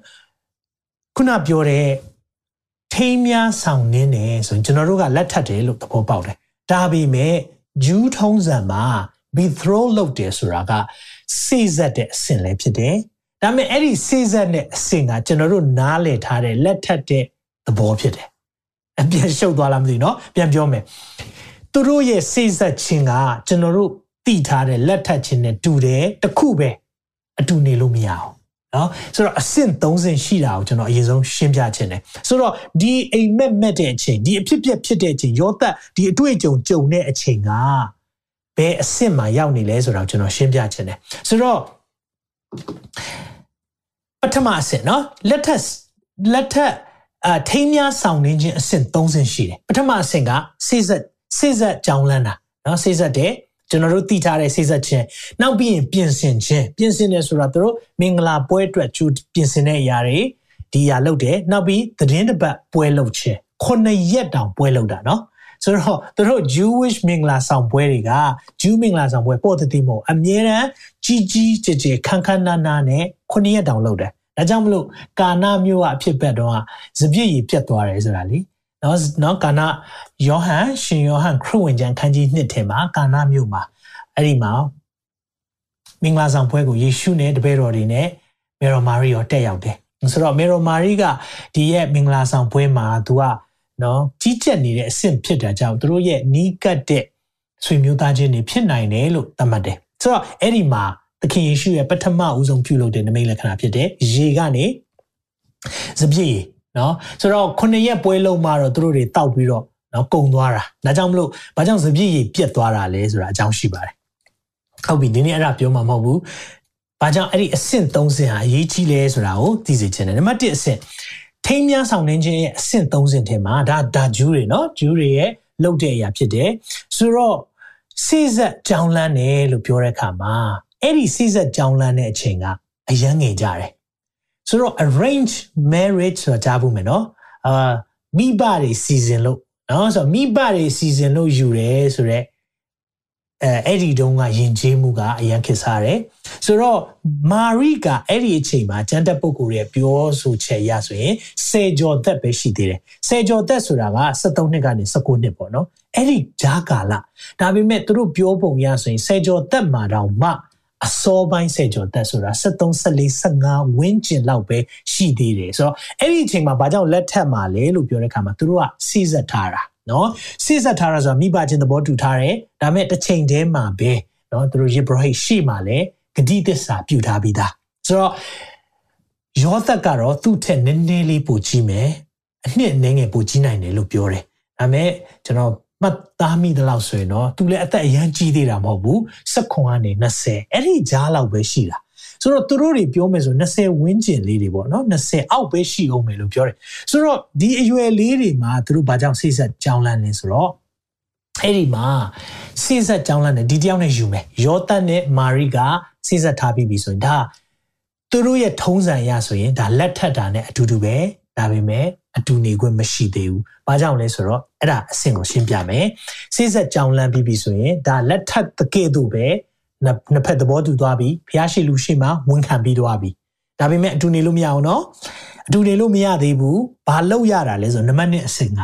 ခုနပြောတဲ့ထိမ်းများဆောင်နင်းတယ်ဆိုရင်ကျွန်တော်တို့ကလက်ထပ်တယ်လို့သဘောပေါက်တယ်ဒါပေမဲ့ဂျူးထုံးစံမှာ be throw လုပ်တယ်ဆိုတာက စေ့စပ်တဲ့အဆင့်လည်းဖြစ်တယ်။ဒါပေမဲ့အဲ့ဒီစေ့စပ်တဲ့အဆင့်ကကျွန်တော်တို့နားလည်ထားတဲ့လက်ထက်တဲ့သဘောဖြစ်တယ်။အပြန်ရှုပ်သွားလားမသိနော်ပြန်ပြောမယ်။သူတို့ရဲ့စေ့စပ်ခြင်းကကျွန်တော်တို့သိထားတဲ့လက်ထက်ခြင်းနဲ့တူတယ်တခုပဲအတူနေလို့မရအောင်နော်ဆိုတော့အဆင့်3ဆင့်ရှိတာကိုကျွန်တော်အရင်ဆုံးရှင်းပြခြင်းတယ်ဆိုတော့ဒီအိမ်မက်မက်တဲ့အချိန်ဒီအဖြစ်ပြက်ဖြစ်တဲ့အချိန်ရောသက်ဒီအတွေ့အကြုံကြုံတဲ့အချိန်က ဘယ်အဆင့်မှာရောက်နေလဲဆိုတာကိုကျွန်တော်ရှင်းပြခြင်းတယ်ဆိုတော့ပထမအဆင့်နော်လက်ထက်လက်ထက်အာထိမ်းများဆောင်နေခြင်းအဆင့်3ဆင့်ရှိတယ်ပထမအဆင့်ကစိစက်စိစက်ကြောင်းလန်းတာနော်စိစက်တဲ့ကျွန်တော်တို့သိထားတဲ့စိစက်ခြင်းနောက်ပြီးရင်ပြင်ဆင်ခြင်းပြင်ဆင်တယ်ဆိုတာတို့မင်္ဂလာပွဲအတွက်ကျူပြင်ဆင်တဲ့အရာတွေဒီအရာလုပ်တယ်နောက်ပြီးသတင်းတစ်ပတ်ပွဲလုပ်ခြင်းခုနှစ်ရက်တောင်ပွဲလုပ်တာနော် ဆိုတော့သူတို့ Jewish မင်္ဂလာဆောင်ပွဲတွေက Jew မင်္ဂလာဆောင်ပွဲပေါ်တည်တည်မို့အမြဲတမ်းကြီးကြီးကျယ်ကျယ်ခန်းခန်းနားနားနဲ့ခုနှစ်ရက်တောင်လုပ်တယ်။ဒါကြောင့်မလို့ကာနာမျိုးကအဖြစ်ဘက်တော့စပြည့်ကြီးပြတ်သွားတယ်ဆိုတာလေ။နော်နော်ကာနာယောဟန်ရှင်ယောဟန်ခရစ်ဝင်ကျမ်းခန်းကြီး1ထဲမှာကာနာမျိုးမှာအဲ့ဒီမှာမင်္ဂလာဆောင်ပွဲကိုယေရှုနဲ့တပည့်တော်တွေနဲ့မေရိုမာရီရောတက်ရောက်တယ်။ဆိုတော့မေရိုမာရီကဒီရဲ့မင်္ဂလာဆောင်ပွဲမှာသူက နော်ကြီးကျက်နေတဲ့အဆင့်ဖြစ်တာကြောင့်သူတို့ရဲ့နီးကပ်တဲ့ဆွေမျိုးသားချင်းတွေဖြစ်နိုင်တယ်လို့သတ်မှတ်တယ်ဆိုတော့အဲ့ဒီမှာသခင်ယေရှုရဲ့ပထမဦးဆုံးပြုလုပ်တဲ့နမိတ်လက္ခဏာဖြစ်တဲ့ရေကနေစပြည့်နော်ဆိုတော့ခုနှစ်ရက်ပွဲလုံးမှာတော့သူတို့တွေတောက်ပြီးတော့နော်ကုံသွားတာဒါကြောင့်မလို့ဘာကြောင့်စပြည့်ရေပြက်သွားတာလဲဆိုတာအကြောင်းရှိပါတယ်ဟုတ်ပြီဒီနေ့အဲ့ဒါပြောမှာမဟုတ်ဘူးဘာကြောင့်အဲ့ဒီအဆင့်၃ဆင့်ဟာအရေးကြီးလဲဆိုတာကိုသိစေချင်တယ်နံပါတ်1အဆင့် ထိမ်းမြန်းဆောင်နှင်းခြင်းရဲ့အဆင့်30ထဲမှာဒါဒါဂျူးတွေနော်ဂျူးတွေရဲ့လုပ်တဲ့အရာဖြစ်တယ်ဆိုတော့စိစက်ကြောင်းလန်းတယ်လို့ပြောတဲ့အခါမှာအဲ့ဒီစိစက်ကြောင်းလန်းတဲ့အချိန်ကအရန်ငယ်ကြတယ်ဆိုတော့ arrange marriage ဆိုတာကြားဖို့မယ်နော်အာမိဘတွေစီစဉ်လို့နော်ဆိုတော့မိဘတွေစီစဉ်လို့ယူတယ်ဆိုတော့ အဲအဲ့ဒီတုန်းကယဉ်ကျေးမှုကအရန်ခစ်စားတယ်ဆိုတော့မာရိကအဲ့ဒီအချိန်မှာကျန်တဲ့ပုဂ္ဂိုလ်ရဲ့ပြောဆိုချက်ရဆိုရင်စေကျော်သက်ပဲရှိသေးတယ်စေကျော်သက်ဆိုတာက73နှစ်ကနေ19နှစ်ပေါ့နော်အဲ့ဒီဂျာကာလဒါပေမဲ့သူတို့ပြောပုံရဆိုရင်စေကျော်သက်မှာတော့မှအစောပိုင်းစေကျော်သက်ဆိုတာ73 14 15ဝန်းကျင်လောက်ပဲရှိသေးတယ်ဆိုတော့အဲ့ဒီအချိန်မှာဘာကြောင့်လက်ထက်မှာလဲလို့ပြောတဲ့အခါမှာသူတို့ကစီးစက်ထားတာ နော်စိစက်ထားရဆိုတာမိဘချင်းသဘောတူထားတယ်ဒါပေမဲ့တစ်ချိန်တည်းမှာပဲနော်သူတို့ယေဘရဟိရှိမှလည်းဂတိသစ္စာပြုထားပြီးသားဆိုတော့ယောသက်ကတော့သူ့ထက်နည်းနည်းလေးပိုကြီးမယ်အနှစ်နည်းငယ်ပိုကြီးနိုင်တယ်လို့ပြောတယ်ဒါပေမဲ့ကျွန်တော်မှတ်သားမိသလောက်ဆိုရင်တော့သူလည်းအသက်အရန်ကြီးသေးတာမဟုတ်ဘူး၁9ကနေ20အဲ့ဒီကြားလောက်ပဲရှိတာ ဆိုတော့သူတို့တွေပြောမယ်ဆို20ဝန်းကျင်လေးတွေပေါ့နော်20အောက်ပဲရှိအောင်မယ်လို့ပြောတယ်ဆိုတော့ဒီအရွယ်လေးတွေမှာသူတို့ဘာကြောင့်စိတ်ဆက်ကြောင်းလန့်လဲဆိုတော့အဲ့ဒီမှာစိတ်ဆက်ကြောင်းလန့်တယ်ဒီတယောက်နဲ့ယူမယ်ယောသတ်နဲ့မာရိကစိတ်ဆက်ထားပြီးပြီဆိုရင်ဒါသူတို့ရဲ့ထုံးစံရဆိုရင်ဒါလက်ထက်တာနဲ့အတူတူပဲဒါပေမဲ့အတူနေခွင့်မရှိသေးဘူး။ဘာကြောင့်လဲဆိုတော့အဲ့ဒါအဆင့်ကိုရှင်းပြမယ်။စိတ်ဆက်ကြောင်းလန့်ပြီးပြီဆိုရင်ဒါလက်ထက်တကယ်တော့ပဲ နှစ်ဖက်သဘောတူသွားပြီဖျားရှိလူရှိမှဝန်ခံပြီးသွားပြီဒါပေမဲ့အတူနေလို့မရအောင်နော်အတူနေလို့မရသေးဘူးဘာလို့ရတာလဲဆိုနံပါတ်1အဆင့်က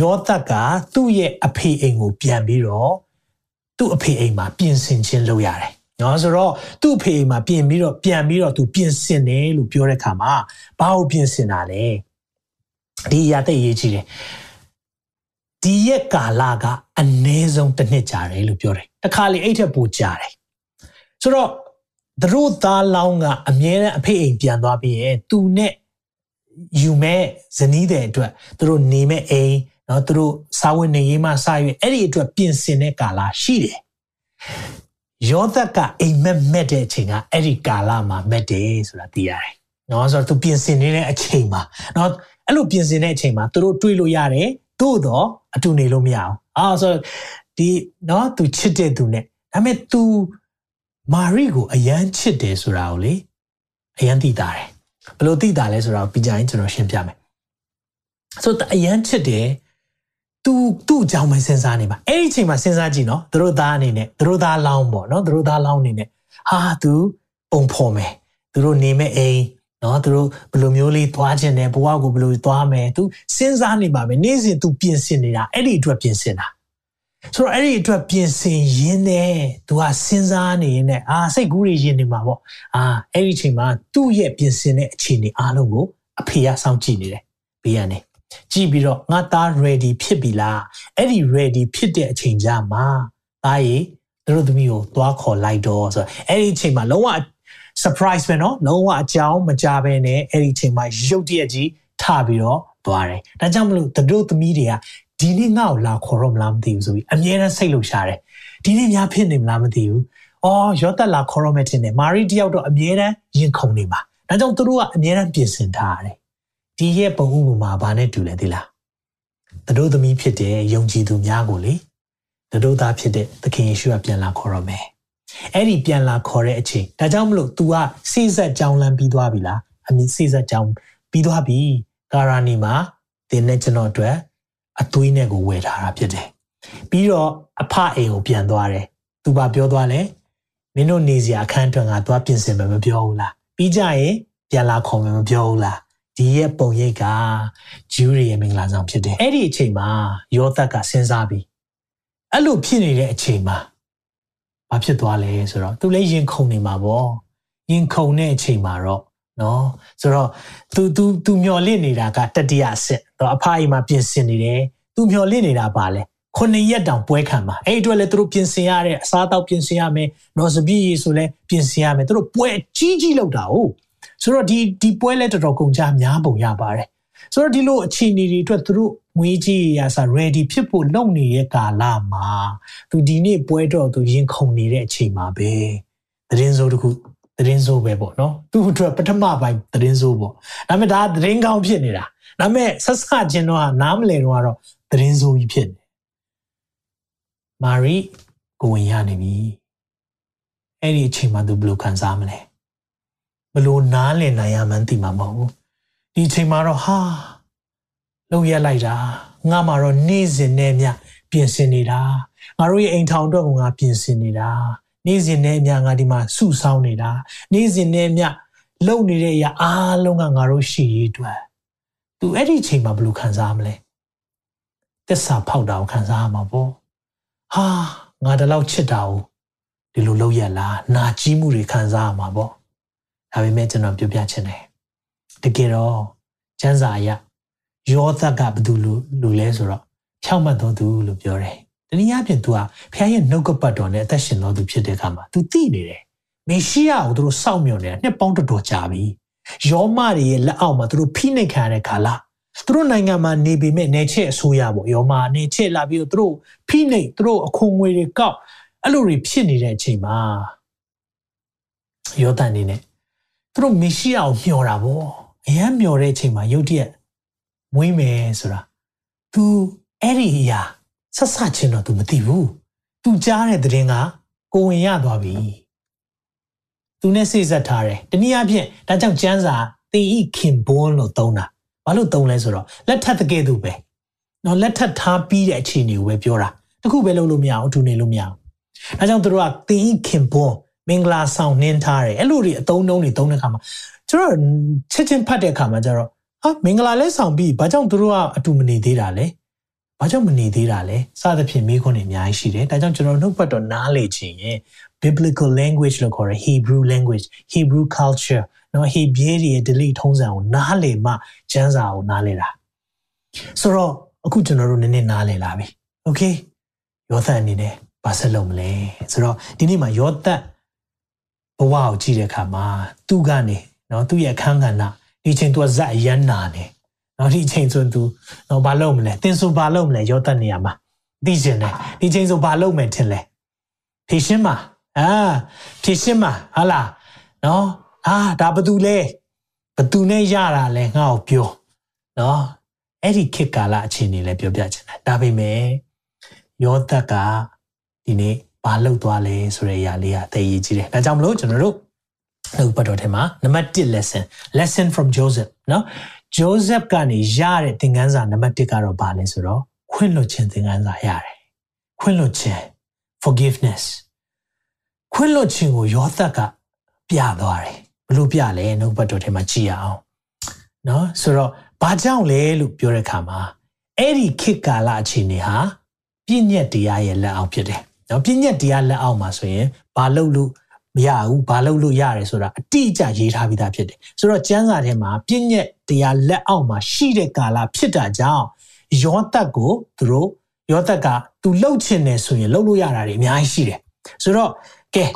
ယောသက်ကသူ့ရဲ့အဖေအိမ်ကိုပြန်ပြီးတော့သူ့အဖေအိမ်မှာပြင်ဆင်ခြင်းလုပ်ရတယ်နော်ဆိုတော့သူ့အဖေအိမ်မှာပြင်ပြီးတော့ပြန်ပြီးတော့သူပြင်ဆင်တယ်လို့ပြောတဲ့အခါမှာဘာကိုပြင်ဆင်တာလဲဒီအရာသိရေးကြည့်တယ် ဒီရဲ့ကာလကအနည်းဆုံးတစ်နှစ်ကြာတယ်လို့ပြောတယ်တခါလေအဲ့ထက်ပိုကြာတယ်ဆိုတော့သူတို့သားလောင်းကအမြဲတမ်းအဖေအိမ်ပြန်သွားပြီးရင်သူနဲ့ယူမဲ့ဇနီးတဲ့အတွက်သူတို့နေမဲ့အိမ်နော်သူတို့စာဝင်နေရေးမှစရွေးအဲ့ဒီအတွက်ပြင်ဆင်တဲ့ကာလရှိတယ်ယောသက်ကအိမ်မက်မက်တဲ့အချိန်ကအဲ့ဒီကာလမှာမက်တယ်ဆိုတာသိရတယ်နော်ဆိုတော့သူပြင်ဆင်နေတဲ့အချိန်မှာနော်အဲ့လိုပြင်ဆင်တဲ့အချိန်မှာသူတို့တွေးလို့ရတယ် သို့တော့အတူနေလို့မရအောင်အာဆိုတော့ဒီနော်သူချစ်တဲ့သူနဲ့ဒါပေမဲ့ तू မာရိကိုအယမ်းချစ်တယ်ဆိုတာကိုလေအယမ်းသိတာတယ်ဘယ်လိုသိတာလဲဆိုတာကိုပြီးကြရင်ကျွန်တော်ရှင်းပြမယ်ဆိုတော့အယမ်းချစ်တယ်သူသူ့အကြောင်းပဲစဉ်းစားနေပါအဲ့ဒီအချိန်မှာစဉ်းစားကြည့်နော်သူတို့သားအနေနဲ့သူတို့သားလောင်းပေါ့နော်သူတို့သားလောင်းအနေနဲ့ဟာသူပုံဖော်မယ်သူတို့နေမဲ့အိမ် နော်သူတို့ဘယ်လိုမျိုးလေးသွားခြင်းနဲ့ဘဝကိုဘယ်လိုသွားမယ်သူစဉ်းစားနေပါမယ်နေ့စဉ်သူပြင်ဆင်နေတာအဲ့ဒီအတွက်ပြင်ဆင်တာဆိုတော့အဲ့ဒီအတွက်ပြင်ဆင်ရင်းနဲ့သူကစဉ်းစားနေရင်းနဲ့အာစိတ်ကူးတွေရင်းနေမှာပေါ့အာအဲ့ဒီအချိန်မှာသူ့ရဲ့ပြင်ဆင်တဲ့အခြေအနေအားလုံးကိုအဖေကစောင့်ကြည့်နေတယ်ဘေးကနေကြည့်ပြီးတော့ငါသား ready ဖြစ်ပြီလားအဲ့ဒီ ready ဖြစ်တဲ့အချိန်ကြမှာသားရေတို့သမီးကိုသွားခေါ်လိုက်တော့ဆိုတော့အဲ့ဒီအချိန်မှာလုံးဝ surprise ပဲနော်လုံးဝအကြောင်းမကြဘဲနဲ့အဲ့ဒီအချိန်မှာရုတ်တရက်ကြီးထပြီးတော့သွားတယ်ဒါကြောင့်မလို့တို့သမီးတွေကဒီနေ့ငါ့ကိုလာခေါ်တော့မလားမသိဘူးဆိုပြီးအမြဲတမ်းစိတ်လှုပ်ရှားတယ်ဒီနေ့များဖြစ်နေမလားမသိဘူးအော်ရောသက်လာခေါ်တော့မယ်ထင်တယ်မာရီတယောက်တော့အမြဲတမ်းရင်ခုန်နေမှာဒါကြောင့်သူတို့ကအမြဲတမ်းပြင်ဆင်ထားရတယ်ဒီဒီရဲ့ပုံဥပမာဘာနဲ့တူလဲသိလားတတို့သမီးဖြစ်တဲ့ယုံကြည်သူများကိုလေတတို့သားဖြစ်တဲ့သခင်ယေရှုကပြန်လာခေါ်ရမယ် အဲ့ဒီပြန်လာခေါ်တဲ့အချိန်ဒါကြောင့်မလို့ तू ကစိစက်ကြောင်းလမ်းပြီးသွားပြီလားအမည်စိစက်ကြောင်းပြီးသွားပြီကာရာနီမှာတင်းနဲ့ကျွန်တော်အတွက်အသွေးနဲ့ကိုဝယ်ထားတာဖြစ်တယ်ပြီးတော့အဖအိမ်ကိုပြန်သွားတယ်သူဘာပြောသွားလဲမင်းတို့နေစရာအခန်းအတွက်ငါသွားပြင်ဆင်မယ်မပြောဘူးလားပြီးကြရင်ပြန်လာခေါ်မယ်မပြောဘူးလားဒီရဲ့ပုံရိပ်ကဂျူးရီရဲ့မင်္ဂလာဆောင်ဖြစ်တယ်အဲ့ဒီအချိန်မှာယောသက်ကစဉ်းစားပြီးအဲ့လိုဖြစ်နေတဲ့အချိန်မှာ ဘာဖြစ်သွားလဲဆိုတော့သူလည်းရင်ခုန်နေမှာပေါ့ရင်ခုန်တဲ့အချိန်မှာတော့နော်ဆိုတော့ तू तू तू မျော်လင့်နေတာကတတိယအဆင့်တော့အဖအီမှာပြင်ဆင်နေတယ် तू မျော်လင့်နေတာပါလဲခုနှစ်ရက်တောင်ပွဲခံမှာအဲ့အတွက်လည်းသူတို့ပြင်ဆင်ရတဲ့အစားအသောက်ပြင်ဆင်ရမယ်နော်စပီးရီဆိုလည်းပြင်ဆင်ရမယ်သူတို့ပွဲကြီးကြီးလောက်တာဟုတ်ဆိုတော့ဒီဒီပွဲလည်းတော်တော်ကုန်ကြများပုံရပါတယ် ဆိုတော့ဒီလိုအခြေအနေတွေအတွက်သူတို့ငွေကြီးရစာ ready ဖြစ်ဖို့လုပ်နေတဲ့ကာလမှာသူဒီနေ့ပွဲတော့သူရင်ခုန်နေတဲ့အချိန်မှာပဲသတင်းစိုးတစ်ခုသတင်းစိုးပဲပေါ့နော်သူ့အတွက်ပထမပိုင်းသတင်းစိုးပေါ့ဒါပေမဲ့ဒါသတင်းကောင်းဖြစ်နေတာဒါပေမဲ့ဆက်စချင်းတော့နားမလည်တော့ကတော့သတင်းစိုးကြီးဖြစ်နေမာရီကိုဝင်ရနေပြီအဲ့ဒီအချိန်မှာသူဘယ်လိုခံစားမလဲဘယ်လိုနားလည်နိုင်ရမှန်းသိမှာမဟုတ်ဘူး ဒီအချိန်မှာတော့ဟာလုံရလိုက်တာငါမှတော့နေ့စဉ်နဲ့မြပြင်ဆင်နေတာငါတို့ရဲ့အိမ်ထောင်အတွက်ကငါပြင်ဆင်နေတာနေ့စဉ်နဲ့မြငါဒီမှာစုဆောင်းနေတာနေ့စဉ်နဲ့မြလုံနေတဲ့အရာအားလုံးကငါတို့ရှိရေးအတွက်သူအဲ့ဒီအချိန်မှာဘယ်လိုခံစားမလဲသစ္စာဖောက်တာကိုခံစားရမှာပေါ့ဟာငါတလောက်ချစ်တာကိုဒီလိုလုပ်ရလားနာကြီးမှုတွေခံစားရမှာပေါ့ဒါပေမဲ့ကျွန်တော်ပြောပြချင်တယ် တကယ်တော့ကျမ်းစာအရယောသက်ကဘယ်သူလူလူလဲဆိုတော့ဖြောက်မှတ်တော်သူလို့ပြောတယ်တနည်းအားဖြင့် तू ကဖခင်ရဲ့နှုတ်ကပတ်တော်နဲ့အသက်ရှင်တော်သူဖြစ်တဲ့အခါမှာ तू သိနေတယ်မေရှိယကိုသူတို့စောင့်မျှော်နေတာနှစ်ပေါင်းတော်တော်ကြာပြီယောမတွေရဲ့လက်အောက်မှာသူတို့ဖိနှိပ်ခံရတဲ့ခါလာသူတို့နိုင်ငံမှာနေပေမဲ့နေချက်အစိုးရပေါ့ယောမနေချက်လာပြီးတော့သူတို့ဖိနှိပ်သူတို့အခွန်ငွေတွေကောက်အဲ့လိုတွေဖြစ်နေတဲ့အချိန်မှာယောသန်နေနဲ့သူတို့မေရှိယကိုမျှော်တာပေါ့ အရန်မျှော်တဲ့အချိန်မှာယုတ်တရက်မွေးမယ်ဆိုတာ तू အဲ့ဒီအရာဆက်ဆချင်းတော့ तू မသိဘူး तू ကြားတဲ့သတင်းကကိုဝင်ရသွားပြီ तू နဲ့စိတ်ဆက်ထားတယ်တနည်းအားဖြင့်ဒါကြောင့်ကျမ်းစာတေဤခင်ဘွန်းလို့သုံးတာဘာလို့သုံးလဲဆိုတော့လက်ထပ်တကယ်သူပဲနော်လက်ထပ်ထားပြီးတဲ့အခြေအနေကိုပဲပြောတာတခုပဲလုပ်လို့မရအောင်အထူနေလို့မရအောင်ဒါကြောင့်တို့ကတေဤခင်ဘွန်း မင်္ဂလာဆောင်နှင်းထားတယ်အဲ့လိုတွေအသုံးနှုန်းတွေသုံးတဲ့အခါမှာကျွန်တော်ချက်ချင်းဖတ်တဲ့အခါမှာကျတော့ဟာမင်္ဂလာလဲဆောင်ပြီးဘာကြောင့်တို့ကအတူမနေသေးတာလဲဘာကြောင့်မနေသေးတာလဲစသဖြင့်မိခွန်းတွေအများကြီးရှိတယ်ဒါကြောင့်ကျွန်တော်နှုတ်ပတ်တော်နားလေခြင်းရဲ့ biblical language လို့ခေါ်တဲ့ Hebrew language Hebrew culture နော် Hebrew ရဲ့ delete ထုံးစံကိုနားလေမှကျမ်းစာကိုနားလေတာဆိုတော့အခုကျွန်တော်တို့နည်းနည်းနားလေလာပြီ okay ယောသန်အနေနဲ့ဘာဆက်လုပ်မလဲဆိုတော့ဒီနေ့မှာယောသန် ဘဝကိုကြည့်တဲ့အခါမှာသူ့ကနေနော်သူ့ရဲ့အခန်းကဏ္ဍဒီချိန်သူကဇက်အရန်နာနေနော်ဒီချိန်ဆိုသူနော်ဘာလုပ်မလဲတင်ဆိုဘာလုပ်မလဲရောတက်နေရမှာသိကျင်တယ်ဒီချိန်ဆိုဘာလုပ်မယ်ထင်လဲဖြည့်ရှင်းမှာအာဖြည့်ရှင်းမှာဟာလားနော်အာဒါဘသူလဲဘသူနဲ့ရတာလဲငါ့ကိုပြောနော်အဲ့ဒီခေတ်ကာလအခြေအနေလဲပြောပြချင်တယ်ဒါပေမဲ့ယောသက်ကဒီနေ့ ဘာလုပ်သွားလဲဆိုတဲ့အရာလေးကသိရေးကြီးတယ်ဒါကြောင့်မလို့ကျွန်တော်တို့နှုတ်ပတ်တော်ထဲမှာနံပါတ်1 lesson lesson from Joseph เนาะ Joseph ကနေရတဲ့သင်ခန်းစာနံပါတ်1ကတော့ဘာလဲဆိုတော့ခွင့်လွှတ်ခြင်းသင်ခန်းစာရတယ်ခွင့်လွှတ်ခြင်း forgiveness ခွင့်လွှတ်ခြင်းကိုယောသက်ကပြသွားတယ်ဘလို့ပြလဲနှုတ်ပတ်တော်ထဲမှာကြည့်ရအောင်เนาะဆိုတော့ဘာကြောင့်လဲလို့ပြောတဲ့အခါမှာအဲ့ဒီခေတ်ကာလအခြေအနေဟာပြည့်ညက်တရားရဲ့လက်အောက်ဖြစ်တယ် နော်ပြည့်ညက်တရားလက်အောက်မှာဆိုရင်ဘာလုပ်လို့မရဘူးဘာလုပ်လို့ရတယ်ဆိုတာအတိအကျရေးထားပြီးသားဖြစ်တယ်ဆိုတော့ကျမ်းစာထဲမှာပြည့်ညက်တရားလက်အောက်မှာရှိတဲ့ကာလဖြစ်တာကြောင့်ယောသတ်ကိုသူတို့ယောသတ်ကသူလှုပ်ချင်တယ်ဆိုရင်လှုပ်လို့ရတာတွေအများကြီးရှိတယ်ဆိုတော့ကဲ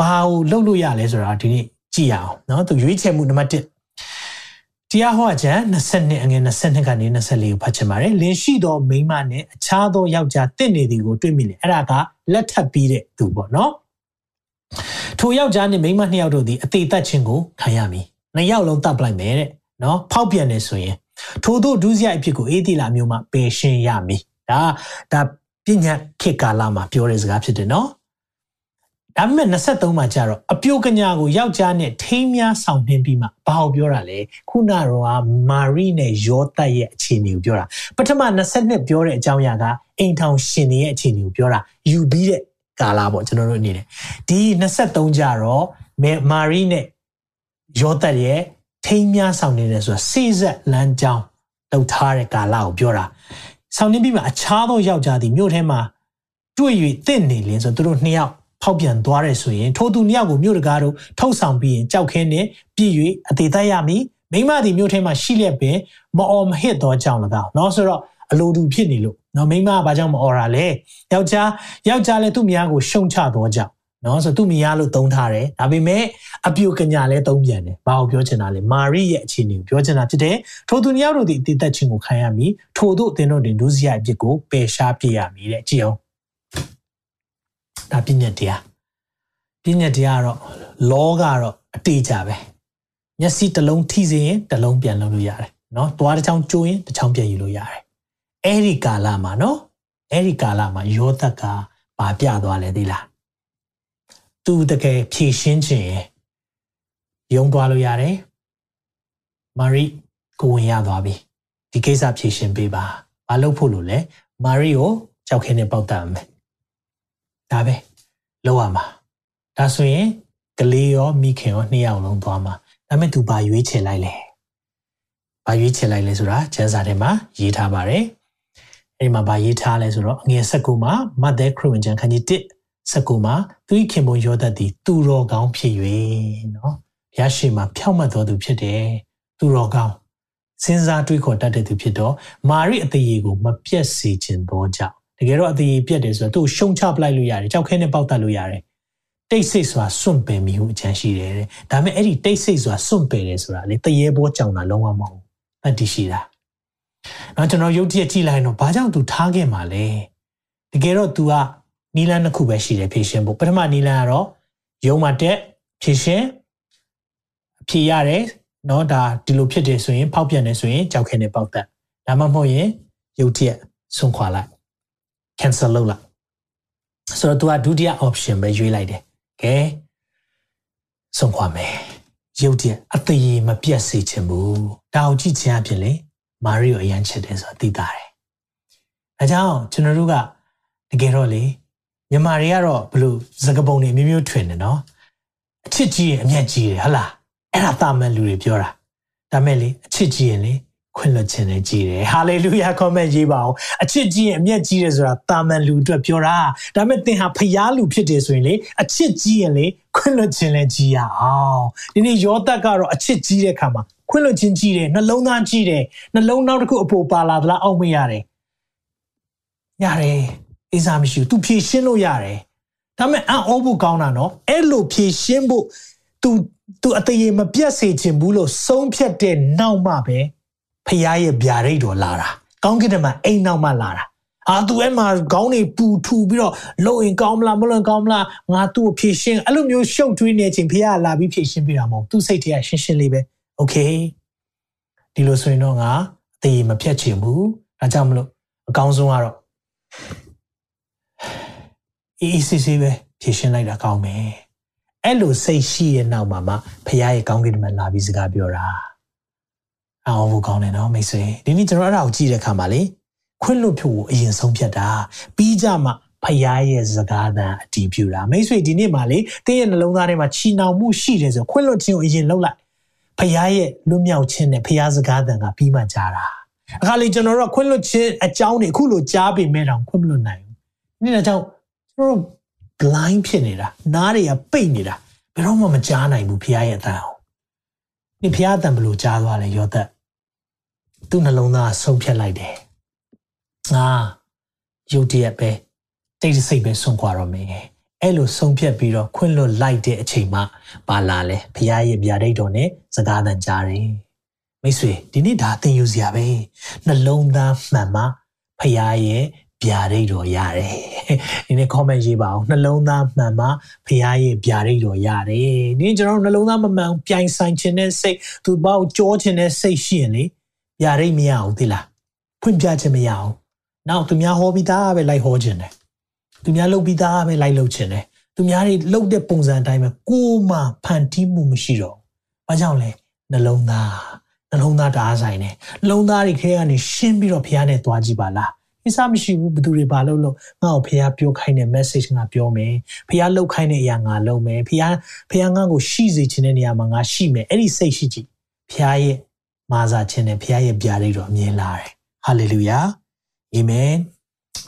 ဘာကိုလှုပ်လို့ရလဲဆိုတာဒီနေ့ကြည့်ရအောင်နော်သူရွေးချယ်မှုနံပါတ်1 တရားဟောချံ22အငယ်22ကနေ24ကိုဖတ်ချင်ပါတယ်။လင်ရှိသောမိန်းမနဲ့အခြားသောယောက်ျားတင့်နေသည်ကိုတွေ့မိလေ။အဲ့ဒါကလက်ထပ်ပြီးတဲ့သူပေါ့နော်။ထိုယောက်ျားနဲ့မိန်းမနှစ်ယောက်တို့သည်အသေးသက်ခြင်းကိုခံရမည်။နှစ်ယောက်လုံးတတ်ပလိုက်မယ်တဲ့။နော်။ဖောက်ပြန်နေဆိုရင်ထိုတို့ဒုစရိုက်အဖြစ်ကိုအေးတီလာမျိုးမှပယ်ရှင်းရမည်။ဒါဒါပညာခေတ်ကာလမှာပြောတဲ့စကားဖြစ်တယ်နော်။ ဒါပေမဲ့23မှာကျတော့အပြိုကညာကိုယောက်ျားနဲ့ထိမ်းများဆောင်နှင်းပြီးမှဘာကိုပြောတာလဲခုနကတော့မာရိနဲ့ယောသတ်ရဲ့အခြေအနေကိုပြောတာပထမ22ပြောတဲ့အကြောင်းအရာကအိမ်ထောင်ရှင်ရဲ့အခြေအနေကိုပြောတာယူပြီးတဲ့ကာလပေါ့ကျွန်တော်တို့အနေနဲ့ဒီ23ကျတော့မာရိနဲ့ယောသတ်ရဲ့ထိမ်းများဆောင်နေတယ်ဆိုတာစိစက်လမ်းကြောင်းလောက်ထားတဲ့ကာလကိုပြောတာဆောင်နေပြီးမှအခြားသောယောက်ျားသည်မြို့ထဲမှာတွေ့၍တင့်နေလင်းဆိုသူတို့နှစ်ယောက် ဖောက်ပြန်သွားတယ်ဆိုရင်ထိုသူနှစ်ယောက်ကိုမြို့တကားတို့ထုတ်ဆောင်ပြီးရင်ကြောက်ခဲနဲ့ပြည့်၍အသေးသက်ရမည်မိမသည်မြို့ထဲမှာရှိလျက်ပင်မအော်မဟစ်သောကြောင့်၎င်းเนาะဆိုတော့အလိုတူဖြစ်နေလို့เนาะမိမကဘာကြောင့်မအော်တာလဲယောက်ျားယောက်ျားလည်းသူ့မယားကိုရှုံချသောကြောင့်နော်ဆိုသူ့မိရားလို့သုံးထားတယ်ဒါပေမဲ့အပြိုကညာလည်းသုံးပြန်တယ်ဘာကိုပြောချင်တာလဲမာရိရဲ့အခြေအနေကိုပြောချင်တာဖြစ်တယ်ထိုသူနှစ်ယောက်တို့ဒီအတိတ်သက်ခြင်းကိုခံရမည်ထိုတို့အသင်တို့တွင်ဒုစရိုက်အဖြစ်ကိုပယ်ရှားပြရမည်တဲ့ကြည့်အောင် ဒါပြည့်ညက်တရားပြည့်ညက်တရားကတော့လောကတော့အတေးကြပဲမျက်စိတစ်လုံးထိစေရင်တစ်လုံးပြန်လုပ်လို့ရတယ်နော်သွားတစ်ချောင်းကျိုးရင်တစ်ချောင်းပြန်ယူလို့ရတယ်အဲ့ဒီကာလမှာနော်အဲ့ဒီကာလမှာယောသက်ကဘာပြသွားလဲသိလားသူတကယ်ဖြည့်ရှင်းခြင်းယုံသွားလို့ရတယ်မာရိကိုဝင်ရသွားပြီဒီကိစ္စဖြည့်ရှင်းပေးပါဘာလုပ်ဖို့လို့လဲမာရိကိုကြောက်ခဲနဲ့ပေါက်တတ်မယ် ဒါပဲလောက်ရမှာဒါဆိုရင်ကလေးရောမိခင်ရောနှစ်ယောက်လုံးသွားမှာဒါမဲ့သူဘာရွေးချယ်လိုက်လဲဘာရွေးချယ်လိုက်လဲဆိုတာကျမ်းစာထဲမှာရေးထားပါတယ်အဲဒီမှာဘာရေးထားလဲဆိုတော့အငယ်၁၉မှာမတ်သဲခရစ်ဝင်ကျမ်းခန်းကြီး1 19မှာသူ၏ခင်ပွန်ယောသတ်သည်သူတော်ကောင်းဖြစ်၍နော်ဘုရားရှိခိုးဖြောက်မှတ်တော်သူဖြစ်တယ်သူတော်ကောင်းစဉ်းစားတွေးခေါ်တတ်တဲ့သူဖြစ်တော့မာရိအသေးကိုမပြတ်စေခြင်းသောကြောင့် တကယ်တော့အသေးပြတ်တယ်ဆိုတော့သူ့ရှုံချပလိုက်လို့ရတယ်ကြောက်ခဲနဲ့ပေါက်တတ်လို့ရတယ်တိတ်ဆိတ်စွာစွန့်ပယ်မိဟုအချမ်းရှိတယ်တဲ့ဒါပေမဲ့အဲ့ဒီတိတ်ဆိတ်စွာစွန့်ပယ်တယ်ဆိုတာလေတရေဘောကြောင်တာလုံးဝမဟုတ်တတ်တည်ရှိတာနော်ကျွန်တော်ရုပ်တရက်ကြည့်လိုက်တော့ဘာကြောင့်သူထားခဲ့မှာလဲတကယ်တော့ तू ကနီလန်းတစ်ခုပဲရှိတယ်ဖြည့်ရှင်းဖို့ပထမနီလန်းကတော့ရုံးမှာတက်ဖြည့်ရှင်းအဖြေရတယ်เนาะဒါဒီလိုဖြစ်တယ်ဆိုရင်ဖောက်ပြန်တယ်ဆိုရင်ကြောက်ခဲနဲ့ပေါက်တက်ဒါမှမဟုတ်ရင်ရုပ်တရက်ဆုံးခွာလိုက် cancel လုပ်လိုက်ဆိုတော့ तू ကဒုတိယ option ပဲရွေးလိုက်တယ်ကဲဆုံးခွာမယ်ရုပ်တရက်အသေးမပြတ်စေချင်ဘူးဒါအောင်ကြည့်ချင်အဖြစ်လေမာရီကိုအရန်ချစ်တယ်ဆိုတာသိတာတယ်အဲကြောင့်ကျွန်တော်တို့ကတကယ်တော့လေမြန်မာတွေကတော့ဘလို့စကပုံတွေမျိုးမျိုးထွင်တယ်နော်အချစ်ကြီးရင်အမျက်ကြီးတယ်ဟလားအဲ့ဒါတာမန်လူတွေပြောတာဒါမဲ့လေအချစ်ကြီးရင်လေ ခွင့်လွှတ်ခြင်းနဲ့ကြီးတယ်ဟာလေလုယာ comment ရေးပါအောင်အချစ်ကြီးရင်အမျက်ကြီးတယ်ဆိုတာတာမန်လူအတွက်ပြောတာဒါပေမဲ့သင်ဟာဖျားလူဖြစ်တယ်ဆိုရင်လေအချစ်ကြီးရင်လေခွင့်လွှတ်ခြင်းနဲ့ကြီးရအောင်ဒီနေ့ယောသတ်ကတော့အချစ်ကြီးတဲ့ခါမှာခွင့်လွှတ်ခြင်းကြီးတယ်နှလုံးသားကြီးတယ်နှလုံးနောက်တစ်ခုအပေါ်ပါလာသလားအောက်မရတယ်ရတယ်အေးစားမရှိဘူး तू ဖြည့်ရှင်းလို့ရတယ်ဒါပေမဲ့အံ့ဩဖို့ကောင်းတာနော်အဲ့လိုဖြည့်ရှင်းဖို့ तू သူအတရေမပြတ်စေချင်ဘူးလို့ဆုံးဖြတ်တဲ့နောက်မှပဲ ဖခင်ရဲ့ဗျာဒိတ်တော်လာတာကောင်းကင်ထဲမှာအိမ်နောက်မှလာတာအာသူအဲ့မှာခေါင်းတွေပူထူပြီးတော့လုံရင်ကောင်းမလားမလုံကောင်းမလားငါသူ့ကိုဖြည့်ရှင်းအဲ့လိုမျိုးရှုပ်ထွေးနေခြင်းဖခင်လာပြီးဖြည့်ရှင်းပေးတာမဟုတ်သူစိတ်ထဲကရှင်းရှင်းလေးပဲโอเคဒီလိုဆိုရင်တော့ငါအသေးမဖြတ်ချင်ဘူးဒါကြောင့်မလို့အကောင်းဆုံးကတော့အေးအေးဆေးဆေးပဲဖြည့်ရှင်းလိုက်တာကောင်းမယ်အဲ့လိုစိတ်ရှိတဲ့နောက်မှာမှဖခင်ရဲ့ကောင်းကင်မှာလာပြီးစကားပြောတာ အောင်ဖို့ကောင်းတယ်နော်မိတ်ဆွေဒီနေ့ကျွန်တော်အဲ့ဒါကိုကြည့်တဲ့အခါမှာလေခွင့်လွတ်ဖို့အရင်ဆုံးဖြတ်တာပြီးကြမှာဖခင်ရဲ့စကားသံအတည်ပြုတာမိတ်ဆွေဒီနေ့မှာလေတင်းရဲ့နှလုံးသားထဲမှာချီနှောင်မှုရှိတယ်ဆိုခွင့်လွတ်ခြင်းကိုအရင်လုပ်လိုက်ဖခင်ရဲ့လွတ်မြောက်ခြင်းနဲ့ဖခင်စကားသံကပြီးမှကြားတာအခါလေကျွန်တော်တို့ခွင့်လွတ်ခြင်းအကြောင်းတွေအခုလိုကြားပေမဲ့တောင်ခွင့်မလွတ်နိုင်ဘူးဒီနေ့ကြောင့်ကျွန်တော် blind ဖြစ်နေတာနားတွေကပိတ်နေတာဘယ်တော့မှမကြားနိုင်ဘူးဖခင်ရဲ့အတန်အောင်ဒီဖခင်အတန်ဘယ်လိုကြားသွားလဲယောသက် သူ့နှလုံးသားဆုံးဖြတ်လိုက်တယ်ငါယုတ်တရက်ပဲတိတ်ဆိတ်ပဲဆုံးခွာတော့မယ်အဲ့လိုဆုံးဖြတ်ပြီးတော့ခွင့်လွတ်လိုက်တဲ့အချိန်မှပါလာလဲဖခင်ရဲ့ဗျာဒိတ်တော်နဲ့စကားသံကြားတယ်မိတ်ဆွေဒီနေ့ဒါသင်ယူစရာပဲနှလုံးသားမှန်မှဖခင်ရဲ့ဗျာဒိတ်တော်ရတယ်ဒီနေ့ comment ရေးပါအောင်နှလုံးသားမှန်မှဖခင်ရဲ့ဗျာဒိတ်တော်ရတယ်ဒီကျွန်တော်နှလုံးသားမမှန်ပြိုင်ဆိုင်ခြင်းနဲ့စိတ်သူပေါ့ကြောခြင်းနဲ့စိတ်ရှိရင်လေ ဗျာဒိတ်မရအောင်သိလားဖွင့်ပြခြင်းမရအောင်နောက်သူများဟောပြီးသားပဲလိုက်ဟောခြင်းတယ်သူများလုပ်ပြီးသားပဲလိုက်လုပ်ခြင်းတယ်သူများတွေလုပ်တဲ့ပုံစံအတိုင်းပဲကိုယ်မှဖန်တီးမှုမရှိတော့ဘာကြောင့်လဲနှလုံးသားနှလုံးသားတအားဆိုင်တယ်နှလုံးသားတွေခဲကနေရှင်းပြီးတော့ဖခင်နဲ့တွားကြည့်ပါလားကိစ္စမရှိဘူးဘသူတွေဘာလို့လို့ငါ့ကိုဖះပြောခိုင်းတဲ့ message ငါပြောမယ်ဖះလောက်ခိုင်းတဲ့အရာငါလုပ်မယ်ဖះဖះငါ့ကိုရှိစေခြင်းတဲ့နေရာမှာငါရှိမယ်အဲ့ဒီစိတ်ရှိကြည့်ဖះရဲ့ မာစာခြင်းနဲ့ဖះရဲ့ဗျာဒိတ်တော်အမြင်လာတယ်ဟာလေလုယာအာမင်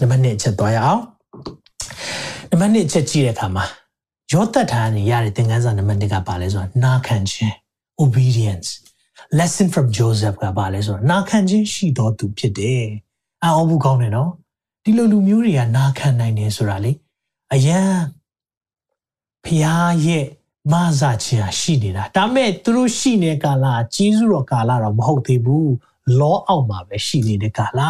နံပါတ်1ချက်သွားရအောင်နံပါတ်2ချက်ကြည့်တဲ့အခါမှာယောသတ်ထားနေရတဲ့သင်ခန်းစာနံပါတ်1ကပါလဲဆိုတော့နာခံခြင်း obedience lesson from joseph ကပါလဲဆိုတော့နာခံခြင်းရှိတော်သူဖြစ်တယ်အော်ဘူးကောင်းတယ်နော်ဒီလိုလူမျိုးတွေကနာခံနိုင်တယ်ဆိုတာလေအယံဖျားရဲ့ မဆာခြင်းဟာရှိနေတာဒါမဲ့သူတို့ရှိနေတဲ့ကာလကြီးစုတော်ကာလတော့မဟုတ်သေးဘူးလောအောက်မှာပဲရှိနေတဲ့ကာလ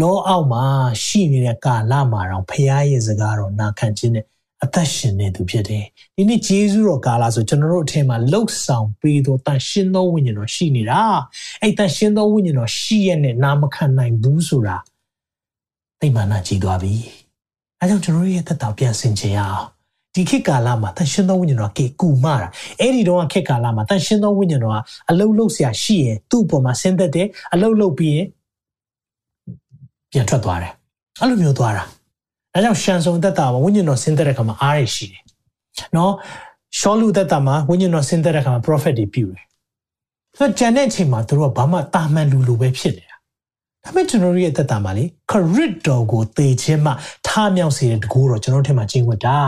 လောအောက်မှာရှိနေတဲ့ကာလမှာတော့ဖျားရဲ့စကားတော်နာခံခြင်းနဲ့အသက်ရှင်နေသူဖြစ်တယ်ဒီနေ့ဂျေဇုတော်ကာလဆိုကျွန်တော်တို့အထင်မှာလှုပ်ဆောင်ပေးတော့တန်ရှင်းသောဝိညာဉ်တော်ရှိနေတာအဲ့တန်ရှင်းသောဝိညာဉ်တော်ရှိရတဲ့နာမခံနိုင်ဘူးဆိုတာသိမှန်နာကြည့်သွားပြီအဲကြောင့်ကျွန်တော်တို့ရဲ့သက်တာပြန်ဆင်ခြင်ရအောင် ဒီခေတ်ကာလမှာတန်ရှင်းသောဝိညာဉ်တော်ကေကူမတာအဲ့ဒီတော့ခေတ်ကာလမှာတန်ရှင်းသောဝိညာဉ်တော်ကအလုံးလုံးဆရာရှိရင်သူ့အပေါ်မှာဆင်းသက်တယ်အလုံးလုံးပြီးရင်ပြန်ထွက်သွားတယ်အဲ့လိုမျိုးသွားတာဒါကြောင့်ရှန်ဆုံသက်တာမှာဝိညာဉ်တော်ဆင်းသက်တဲ့ခါမှာအားရရှိတယ်နော်ရှောလူသက်တာမှာဝိညာဉ်တော်ဆင်းသက်တဲ့ခါမှာ prophet တွေပြုတယ်ဆိုတော့ဂျန်တဲ့အချိန်မှာသူတို့ကဘာမှတာမန်လူလိုပဲဖြစ်နေတာဒါပေမဲ့ကျွန်တော်တို့ရဲ့သက်တာမှာလေခရစ်တော်ကိုသေခြင်းမှထားမြောက်စေတဲ့တကူတော့ကျွန်တော်တို့ထဲမှာကျင့်ဝတ်တာ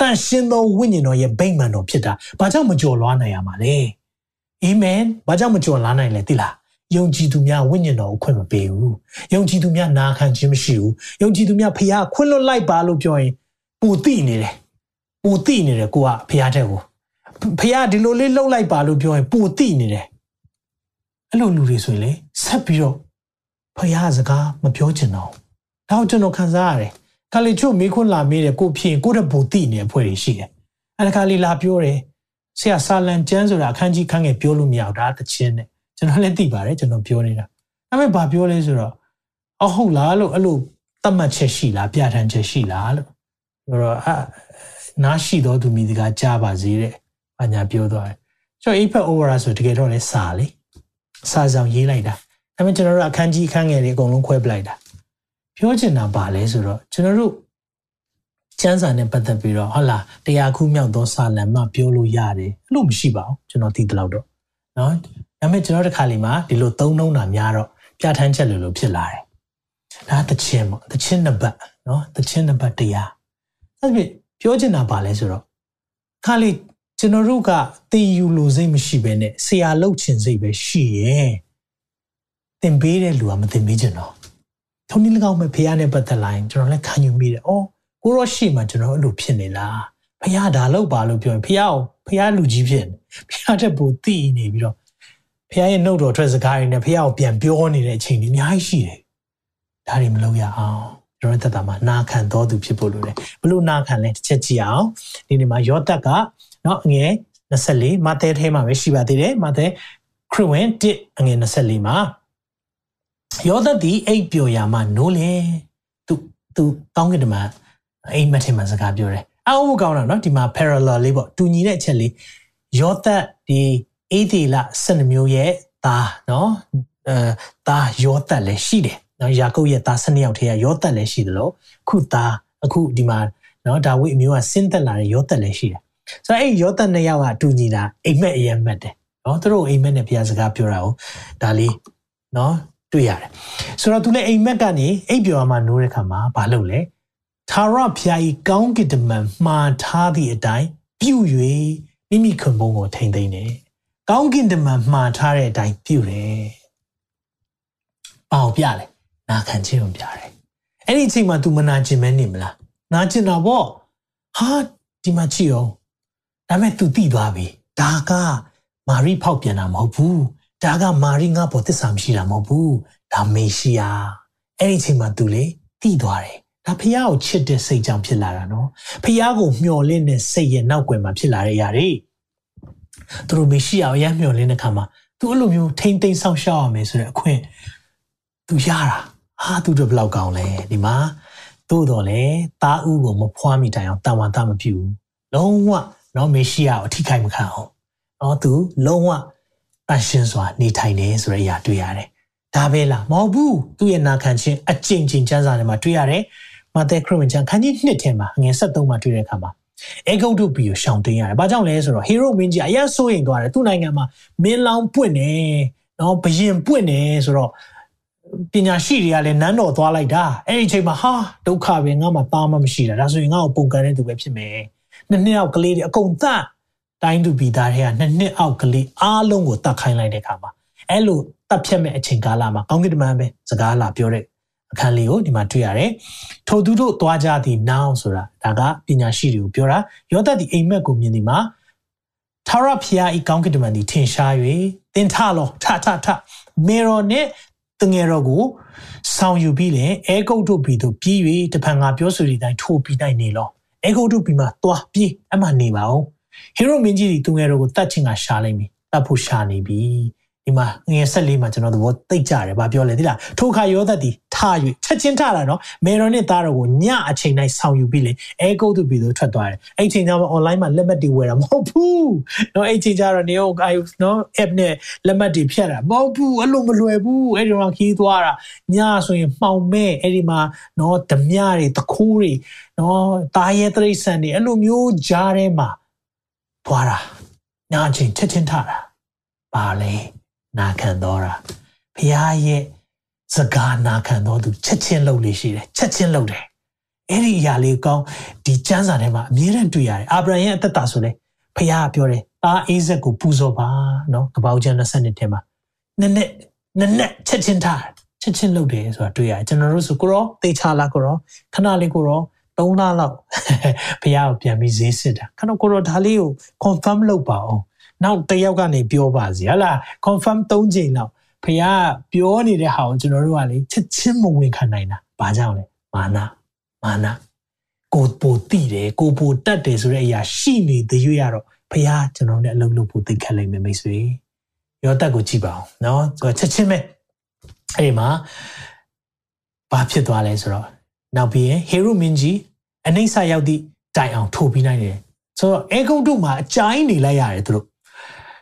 တန်ရှင်သောဝိညာဉ်တော်ရဲ့ဗိမ္မာန်တော်ဖြစ်တာဘာကြောင့်မကြော်လွားနိုင်ရမှာလဲအာမင်ဘာကြောင့်မကြော်လွားနိုင်လဲသိလားယုံကြည်သူများဝိညာဉ်တော်ကိုခွင့်မပေးဘူးယုံကြည်သူများနာခံခြင်းမရှိဘူးယုံကြည်သူများဖျားခွင့်လွတ်လိုက်ပါလို့ပြောရင်ပူတိနေတယ်ပူတိနေတယ်ကိုကဖျားတဲ့ကိုဖျားဒီလိုလေးလှုပ်လိုက်ပါလို့ပြောရင်ပူတိနေတယ်အဲ့လိုလူတွေဆိုရင်လေဆက်ပြီးတော့ဖျားစကားမပြောချင်တော့ဒါကိုကျွန်တော်ခံစားရတယ် ခါလီချို့မေးခွန်းလာမေးတယ်ကိုဖြစ်ရင်ကိုတဲ့ပူတိနေအဖွဲ့တွေရှိတယ်အဲ့ဒါခါလီလာပြောတယ်ဆရာဆာလန်ကျန်းဆိုတာအခန်းကြီးခန်းငယ်ပြောလို့မရဘူးဒါတချင်းနဲ့ကျွန်တော်လည်းသိပါတယ်ကျွန်တော်ပြောနေတာဒါပေမဲ့ဘာပြောလဲဆိုတော့အဟုတ်လားလို့အဲ့လိုသတ်မှတ်ချက်ရှိလားပြဋ္ဌာန်းချက်ရှိလားလို့ဆိုတော့အနားရှိတော်သူမိတကကြားပါစေတဲ့ဘာညာပြောသွားတယ်ကျွန်တော် iPad over ဆိုတကယ်တော့လဲစာလေစာဆောင်ရေးလိုက်တာဒါပေမဲ့ကျွန်တော်တို့အခန်းကြီးအခန်းငယ်တွေအကုန်လုံးခွဲပလိုက်တာ ပြောချင်တာပါလဲဆိုတော့ကျွန်တော်တို့ကျမ်းစာနဲ့ပတ်သက်ပြီးတော့ဟုတ်လားတရားခုမြောက်သောစာလံမှပြောလို့ရတယ်အဲ့လိုမရှိပါဘူးကျွန်တော်သိတယ်လို့တော့နော်ဒါပေမဲ့ကျွန်တော်တစ်ခါလီမှာဒီလိုသုံးနှုံးတာများတော့ပြဋ္ဌာန်းချက်လိုလိုဖြစ်လာတယ်ဒါသချင်းပေါ့သချင်းနှစ်ပတ်နော်သချင်းနှစ်ပတ်တရားအဲ့ဒီပြောချင်တာပါလဲဆိုတော့ခါလီကျွန်တော်တို့ကတင်ယူလို့စိတ်မရှိဘဲနဲ့ဆရာလှုပ်ချင်စိတ်ပဲရှိရဲ့တင်ပေးတဲ့လူကမတင်ပေးချင်တော့ ထုံးနည်း၎င်းမဲ့ဖះနဲ့ပတ်သက်လာရင်ကျွန်တော်လည်းခံယူမိတယ်။အော်ကိုရောရှိမှကျွန်တော်အဲ့လိုဖြစ်နေလား။ဖះဒါလောက်ပါလို့ပြောရင်ဖះအောင်ဖះလူကြီးဖြစ်နေ။ဖះတဲ့ဘူတိနေပြီးတော့ဖះရဲ့နှုတ်တော်ထွက်စကားတွေနဲ့ဖះကိုပြန်ပြောနေတဲ့အချိန်တွေအများကြီးရှိတယ်။ဒါတွေမလုပ်ရအောင်ကျွန်တော်သက်တာမှာနာခံတော်သူဖြစ်ဖို့လိုတယ်။ဘလို့နာခံလဲတစ်ချက်ကြည့်အောင်။ဒီနေ့မှာယောသက်ကနော်ငယ်24မဿဲထဲမှာပဲရှိပါသေးတယ်။မဿဲခရစ်ဝင်1အငယ်24မှာ ယောသသည်အိပ်ပျော်ရာမှနိုးလေသူသူကောင်းကင်တမန်အိမ်မက်ထဲမှာစကားပြောတယ်အောက်ကောင်းတာနော်ဒီမှာ parallel လေးပေါ့တူညီတဲ့အချက်လေးယောသဒီအေဒီလ12မျိုးရဲ့သားနော်အဲသားယောသလည်းရှိတယ်နော်ယာကုပ်ရဲ့သား12ယောက်ထဲကယောသလည်းရှိတယ်လို့ခုသားအခုဒီမှာနော်ဒါဝိအမျိုးကဆင်းသက်လာတဲ့ယောသလည်းရှိတယ်ဆိုတော့အဲ့ယောသနှစ်ယောက်ကတူညီတာအိမ်မက်အရင်မက်တယ်နော်သူတို့အိမ်မက်နဲ့ဘုရားစကားပြောတာကိုဒါလေးနော် တွေ့ရတယ်ဆိုတော့သူလည်းအိမ်မက်ကနေအိပ်ပျော်မှနိုးတဲ့ခါမှာဘာလုပ်လဲသာရဖျားဤကောင်းကင်တမန်မှားထားသည့်အတိုင်းပြု၍မိမိခွန်ဘုံကိုထိမ့်သိမ့်တယ်ကောင်းကင်တမန်မှားထားတဲ့အတိုင်းပြုတယ်အောင်ပြလဲနာခံခြင်းကိုပြတယ်အဲ့ဒီအချိန်မှာ तू မနာခြင်းမဲနေမလားနာကျင်တာပေါ့ဟာဒီမှာကြည့်အောင်ဒါပေမဲ့ तू သိသွားပြီဒါကမာရိဖောက်ပြန်တာမဟုတ်ဘူး ဒါကမာရိငါပေါ်သစ္စာမရှိတာမဟုတ်ဘူးဒါမေရှိယာအဲ့ဒီအချိန်မှာ तू လေသိသွားတယ်ဒါဖះကိုချစ်တဲ့စိတ်ကြောင့်ဖြစ်လာတာနော်ဖះကိုမျှော်လင့်တဲ့စိတ်ရဲ့နောက်ွယ်မှာဖြစ်လာတဲ့အရာတွေသူတို့မရှိအောင်ရမ်းမျှော်လင့်တဲ့ခါမှာသူအဲ့လိုမျိုးထိမ့်သိမ့်ဆောက်ရှောက်ရမယ်ဆိုတဲ့အခွင့်သူရတာဟာသူတို့ဘယ်လောက်ကောင်းလဲဒီမှာသို့တော်လေတားဥကိုမဖွားမိတိုင်အောင်တန်ဝါတာမပြူလုံးဝနော်မေရှိယကိုအထိခိုက်မခံအောင်နော်သူလုံးဝ တန်ရှင်းစွာနေထိုင်နေဆိုတဲ့အရာတွေ့ရတယ်ဒါပဲလားမဟုတ်ဘူးသူ့ရဲ့နာခံခြင်းအကျင့်ချင်းကျမ်းစာထဲမှာတွေ့ရတယ်မာသဲခရစ်ဝင်ကျမ်းခန်းကြီး1ထဲမှာငွေ73မှာတွေ့တဲ့အခါမှာအေဂုတ်တုပီကိုရှောင်တင်ရတယ်။ဘာကြောင့်လဲဆိုတော့ဟီရိုမင်းကြီးအရင်စိုးရင်သွားတယ်သူ့နိုင်ငံမှာမင်းလောင်ပွင့်နေနော်ဘရင်ပွင့်နေဆိုတော့ပညာရှိတွေကလည်းနန်းတော်သွားလိုက်တာအဲ့ဒီအချိန်မှာဟာဒုက္ခပဲငါမှသားမမရှိတာဒါဆိုရင်ငါ့ကိုပုံကန်တဲ့သူပဲဖြစ်မယ်နှစ်နှစ်အောက်ကလေးတွေအကုန်သတ် တိုင်းသူပြည်သားတွေကနှစ်နှစ်အောက်ကလေးအားလုံးကိုတတ်ခိုင်းလိုက်တဲ့အခါမှာအဲ့လိုတတ်ဖြတ်မဲ့အချိန်ကာလမှာကောင်းကင်တမန်ပဲစကားလာပြောတဲ့အခန်းလေးကိုဒီမှာတွေ့ရတယ်ထိုသူတို့သွားကြသည်နောင်ဆိုတာဒါကပညာရှိတွေကိုပြောတာယောသတ်ဒီအိမ်မက်ကိုမြင်ဒီမှာထာဝရဘုရားဤကောင်းကင်တမန်ဒီထင်ရှား၍သင်ထလောထထထမေရောနဲ့တငယ်တော်ကိုဆောင်ယူပြီးလေအဲဂုတ်တို့ပြီးတို့ပြီး၍တဖန်ငါပြောဆိုတဲ့အတိုင်းထိုးပြီးနိုင်နေလောအဲဂုတ်တို့ပြီးမှသွားပြေးအမှနေပါအောင် ဟီရိုမင်းကြီးဒီတငယ်တော်ကိုတတ်ချင်ကရှာလိုက်ပြီတတ်ဖို့ရှာနေပြီဒီမှာငွေဆက်လေးမှာကျွန်တော်သဘောသိကြတယ်ဗာပြောလေဒီလားထိုခါယောသက်ဒီထ၍ချက်ချင်းထတာနော်မေရောနဲ့သားတော်ကိုညအချိန်တိုင်းဆောင်ယူပြီးလေအဲကုတ်သူပြီးတော့ထွက်သွားတယ်အဲ့ချိန်ကျမှ online မှာလက်မှတ်တွေဝယ်တာမဟုတ်ဘူးနော်အဲ့ချိန်ကျတော့နေအောင်အဲနော် app နဲ့လက်မှတ်တွေဖြတ်တာမဟုတ်ဘူးအဲ့လိုမလွယ်ဘူးအဲ့ဒီမှာခီးသွားတာညဆိုရင်မှောင်မဲ့အဲ့ဒီမှာနော်ဓမြတွေတခိုးတွေနော်တာရဲတရိษံတွေအဲ့လိုမျိုးကြားထဲမှာ သွားတာညအချိန်ချက်ချင်းထတာပါလေနာခံတော်တာဘုရားရဲ့စကားနာခံတော်သူချက်ချင်းလုပ်လို့ရှိတယ်ချက်ချင်းလုပ်တယ်အဲ့ဒီအရာလေးကောင်းဒီကျမ်းစာထဲမှာအမြဲတမ်းတွေ့ရတယ်အာဗြဟံရဲ့အသက်တာဆိုလေဘုရားပြောတယ်သားအိဇက်ကိုပူဇော်ပါနော်ကပောက်ကျမ်း20ထဲမှာနည်းနည်းနည်းနည်းချက်ချင်းထားချက်ချင်းလုပ်တယ်ဆိုတာတွေ့ရတယ်ကျွန်တော်တို့ဆိုကိုရောတေချာလာကိုရောခဏလေးကိုရော 3လလောက်ဘုရားကိုပြန်ပြီးဈေးစစ်တာခဏကိုရောဒါလေးကို confirm လုပ်ပါအောင်နောက်တစ်ယောက်ကနေပြောပါစီဟလား confirm 3ချိန်လောက်ဖះပြောနေတဲ့ဟာကိုကျွန်တော်တို့ကလေချက်ချင်းမဝင်ခံနိုင်တာဘာကြောင့်လဲမာနမာနကိုပိုတိတယ်ကိုပိုတတ်တယ်ဆိုတဲ့အရာရှိနေသေးရတော့ဖះကျွန်တော်နဲ့အလုပ်လုပ်ဖို့သိခက်လိမ့်မယ်မိတ်ဆွေရောတက်ကိုကြည့်ပါအောင်เนาะချက်ချင်းပဲအဲ့ဒီမှာဘာဖြစ်သွားလဲဆိုတော့နောက်ပြီးရင်ဟေရုမင်းကြီး အနိစ္စရောက်သည့်တိုင်အောင်ထိုးပြီးနိုင်တယ်ဆိုတော့အေဂုတ်တို့မှာအကြိုင်းနေလိုက်ရတယ်သူတို့